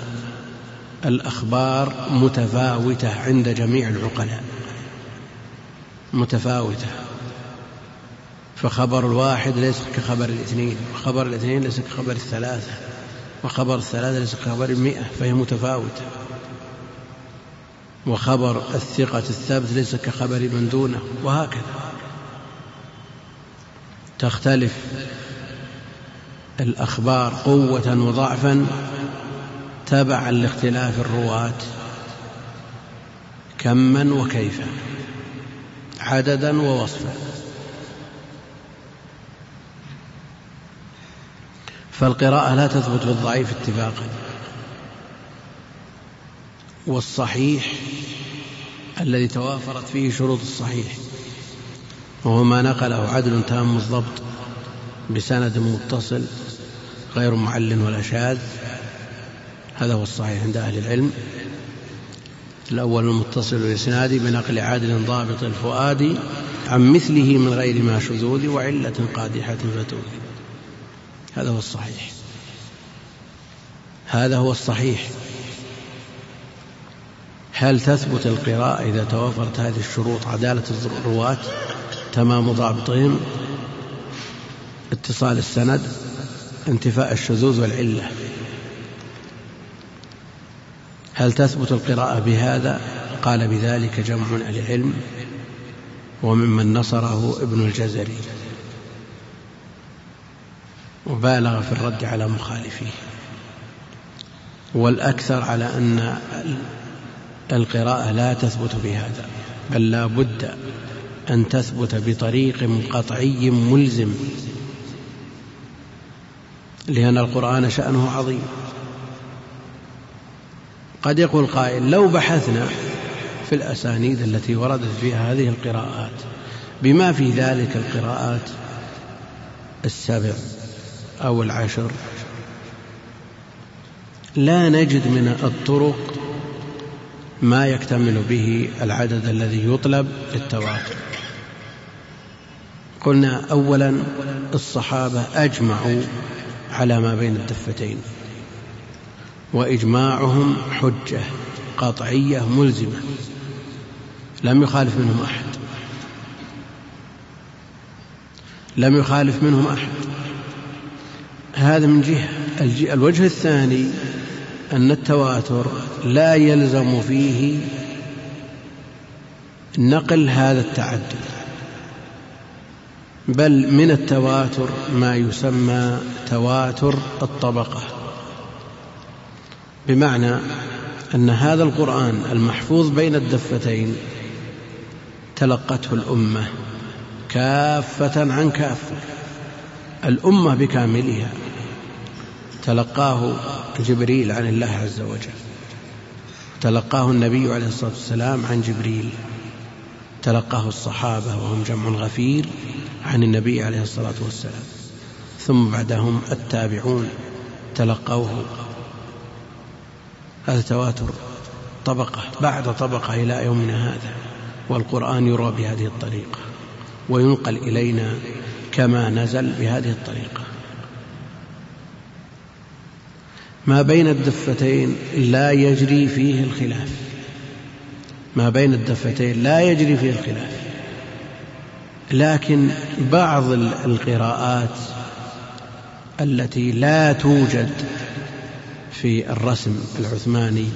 الأخبار متفاوتة عند جميع العقلاء. متفاوتة. فخبر الواحد ليس كخبر الاثنين وخبر الاثنين ليس كخبر الثلاثة وخبر الثلاثة ليس كخبر المئة فهي متفاوتة. وخبر الثقة الثابت ليس كخبر من دونه وهكذا. تختلف الأخبار قوة وضعفا تبعا لاختلاف الرواة كما وكيفا عددا ووصفا. فالقراءة لا تثبت بالضعيف اتفاقا والصحيح الذي توافرت فيه شروط الصحيح. وهو ما نقله عدل تام الضبط بسند متصل غير معل ولا شاذ. هذا هو الصحيح عند أهل العلم. الأول المتصل الإسناد بنقل عادل ضابط الفؤاد عن مثله من غير ما شذوذ وعلة قادحة فتوذ. هذا هو الصحيح. هذا هو الصحيح. هل تثبت القراءة إذا توفرت هذه الشروط عدالة الرواة؟ تمام ضابطهم اتصال السند انتفاء الشذوذ والعلة. هل تثبت القراءة بهذا؟ قال بذلك جمع أهل العلم وممن نصره ابن الجزري. وبالغ في الرد على مخالفيه. والأكثر على أن القراءة لا تثبت بهذا بل لا بد أن تثبت بطريق قطعي ملزم لأن القرآن شأنه عظيم. قد يقول قائل لو بحثنا في الأسانيد التي وردت فيها هذه القراءات بما في ذلك القراءات السبع أو العشر لا نجد من الطرق ما يكتمل به العدد الذي يطلب للتواتر. قلنا اولا الصحابة أجمعوا على ما بين الدفتين وإجماعهم حجة قطعيه ملزمة لم يخالف منهم أحد لم يخالف منهم أحد. هذا من جهة. الوجه الثاني أن التواتر لا يلزم فيه نقل هذا التعدد. بل من التواتر ما يسمى تواتر الطبقة. بمعنى أن هذا القرآن المحفوظ بين الدفتين تلقته الأمة كافة عن كافة الأمة بكاملها تلقاه جبريل عن الله عز وجل تلقاه النبي عليه الصلاة والسلام عن جبريل تلقاه الصحابة وهم جمع غفير عن النبي عليه الصلاة والسلام. ثم بعدهم التابعون تلقوه. هذا تواتر طبقة بعد طبقة إلى يومنا هذا والقرآن يروى بهذه الطريقة وينقل إلينا كما نزل بهذه الطريقة. ما بين الدفتين لا يجري فيه الخلاف. ما بين الدفتين لا يجري فيه الخلاف. لكن بعض القراءات التي لا توجد في الرسم العثماني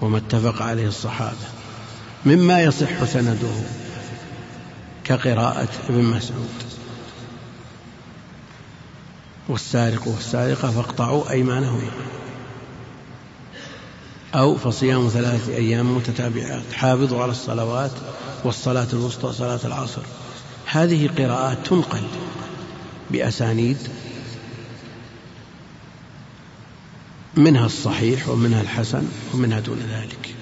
وما اتفق عليه الصحابة مما يصح سنده كقراءة ابن مسعود. والسارق والسارقة فاقطعوا أيمانهما أو فصيام ثلاثة أيام متتابعات حافظوا على الصلوات والصلاة الوسطى صلاة العصر. هذه قراءات تنقل بأسانيد منها الصحيح ومنها الحسن ومنها دون ذلك.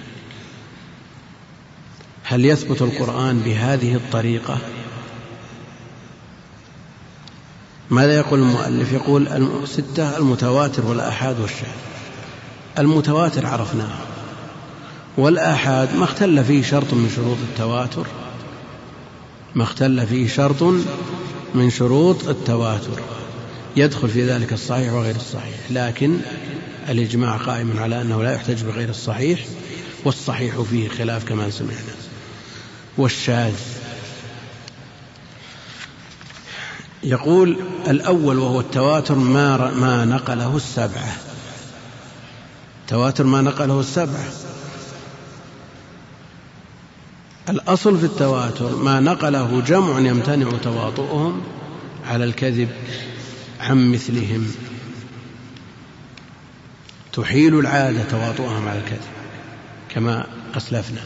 هل يثبت القرآن بهذه الطريقة؟ ماذا يقول المؤلف؟ يقول ستة المتواتر والآحاد والشاذ المتواتر عرفناه والآحاد ما اختل فيه شرط من شروط التواتر. ما اختل فيه شرط من شروط التواتر. يدخل في ذلك الصحيح وغير الصحيح لكن الإجماع قائم على أنه لا يحتج بغير الصحيح والصحيح فيه خلاف كما سمعنا. والشاذ. يقول الأول وهو التواتر ما ما نقله السبعة. تواتر ما نقله السبعة. الأصل في التواتر ما نقله جمع يمتنع تواطؤهم على الكذب عن مثلهم. تحيل العادة تواطؤهم على الكذب كما أسلفنا.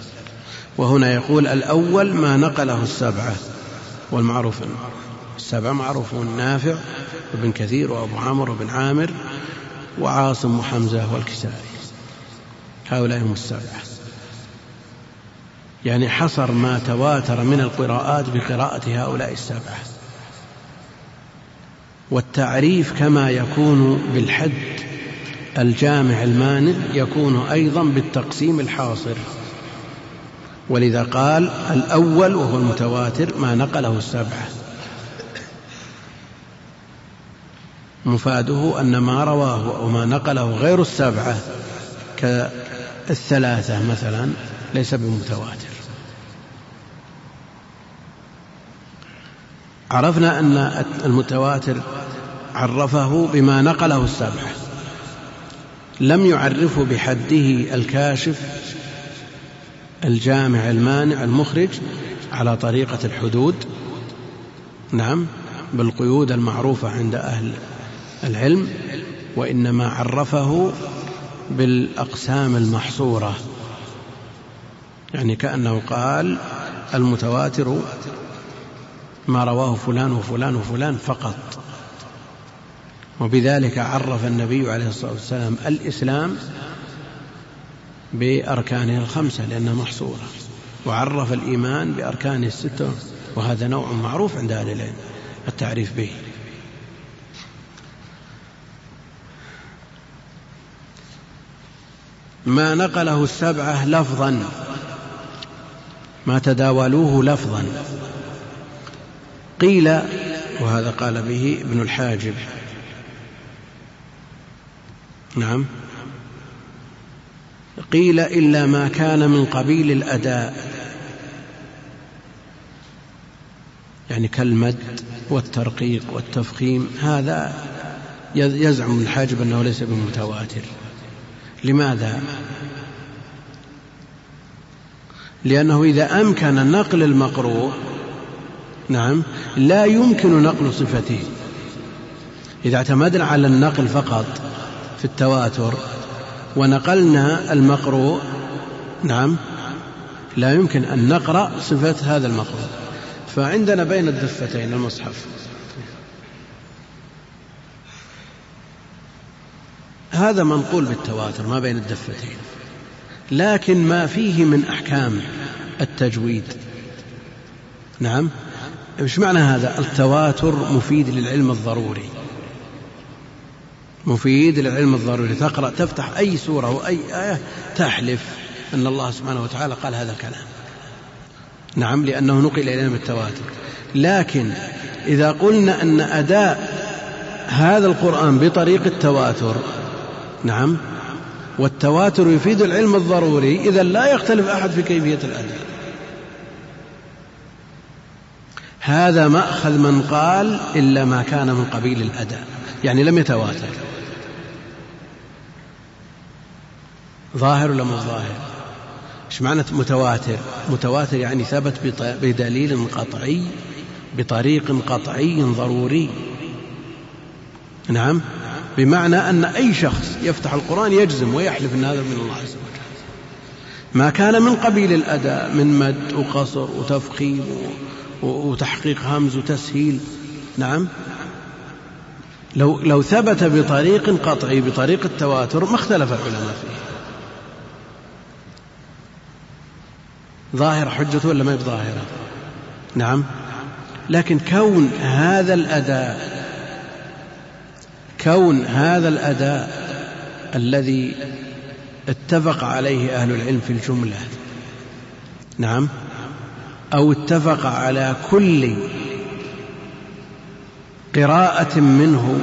وهنا يقول الأول ما نقله السبعة والمعروف السبعة معروفون نافع وابن كثير وأبو عمرو وابن عامر وعاصم وحمزة والكسائي. هؤلاء هم السبعة. يعني حصر ما تواتر من القراءات بقراءة هؤلاء السبعة. والتعريف كما يكون بالحد الجامع المانع يكون أيضا بالتقسيم الحاصر. ولذا قال الأول وهو المتواتر ما نقله السبعة. مفاده أن ما رواه وما نقله غير السبعة كالثلاثة مثلا ليس بمتواتر. عرفنا أن المتواتر عرفه بما نقله السبعة لم يعرفه بحده الكاشف الجامع المانع المخرج على طريقة الحدود. نعم بالقيود المعروفة عند أهل العلم وإنما عرفه بالأقسام المحصورة. يعني كأنه قال المتواتر ما رواه فلان وفلان وفلان فقط. وبذلك عرف النبي عليه الصلاة والسلام الإسلام بأركانه الخمسة لأنها محصورة. وعرف الإيمان بأركانه الستة وهذا نوع معروف عند أهل العلم التعريف به. ما نقله السبعة لفظا ما تداولوه لفظا. قيل وهذا قال به ابن الحاجب. نعم. قيل إلا ما كان من قبيل الأداء. يعني كالمد والترقيق والتفخيم هذا يزعم الحاجب أنه ليس بمتواتر. لماذا؟ لأنه إذا أمكن نقل المقروء نعم. لا يمكن نقل صفته. إذا اعتمدنا على النقل فقط في التواتر ونقلنا المقروء نعم لا يمكن أن نقرأ صفة هذا المقروء. فعندنا بين الدفتين المصحف. هذا منقول بالتواتر ما بين الدفتين. لكن ما فيه من أحكام التجويد. نعم. إيش معنى هذا؟ التواتر مفيد للعلم الضروري. مفيد للعلم الضروري. تقرأ تفتح أي سورة وأي آية تحلف أن الله سبحانه وتعالى قال هذا الكلام. نعم لأنه نقل إلينا بالتواتر. لكن إذا قلنا أن أداء هذا القرآن بطريق التواتر نعم والتواتر يفيد العلم الضروري إذا لا يختلف أحد في كيفية الأداء. هذا مأخذ من قال إلا ما كان من قبيل الأداء. يعني لم يتواتر. ظاهر ولا مو ظاهر؟ إيش معنى متواتر؟ متواتر يعني ثبت بدليل قطعي بطريق قطعي ضروري. نعم؟ بمعنى أن أي شخص يفتح القرآن يجزم ويحلف أن هذا من الله عز وجل. ما كان من قبيل الأداء من مد وقصر وتفخيم وتحقيق همز وتسهيل. نعم. لو لو ثبت بطريق قطعي بطريق التواتر ما اختلف العلماء فيه. ظاهرة حجته ولا ما بظاهرة؟ نعم. لكن كون هذا الأداء كون هذا الأداء الذي اتفق عليه أهل العلم في الجملة. نعم. أو اتفق على كل قراءة منه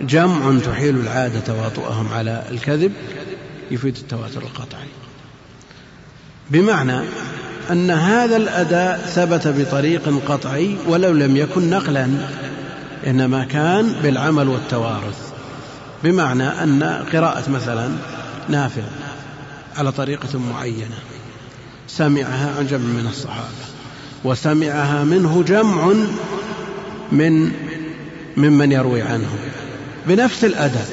جمع تحيل العادة تواطؤهم على الكذب يفيد التواتر القطعي. بمعنى أن هذا الأداء ثبت بطريق قطعي ولو لم يكن نقلا إنما كان بالعمل والتوارث. بمعنى أن قراءة مثلا نافع على طريقة معينة. سمعها عن جمع من الصحابة وسمعها منه جمع من ممن يروي عنه بنفس الأداء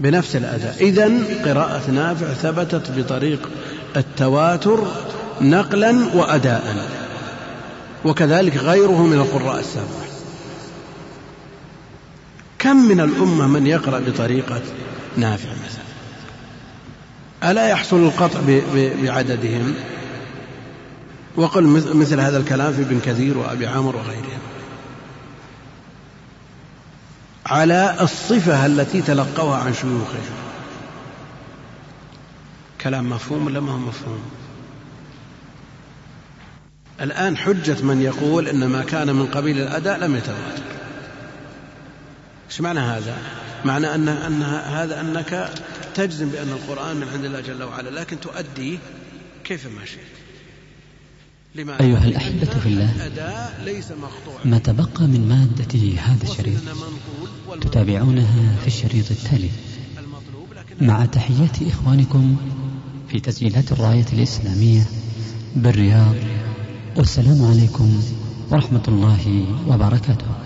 بنفس الأداء إذا قراءة نافع ثبتت بطريق التواتر نقلا وأداء وكذلك غيره من القراء السبعة كم من الأمة من يقرأ بطريقة نافع ألا يحصل القطع بعددهم؟ وقل مثل هذا الكلام في ابن كثير وأبي عامر وغيرهم. على الصفة التي تلقوها عن شيوخهم كلام مفهوم ولا ما هو مفهوم؟ الآن حجة من يقول إن ما كان من قبيل الأداء لم يتواتر. إيش معنى هذا؟ معنى أن أن هذا أنك تجزم بأن القرآن من عند الله جل وعلا لكن تؤديه كيف ما شئت. لماذا؟ أيها الأحبة في الله ما تبقى من مادة هذا الشريط تتابعونها في الشريط التالي. مع تحيات إخوانكم في تسجيلات الراية الإسلامية بالرياض. والسلام عليكم ورحمة الله وبركاته.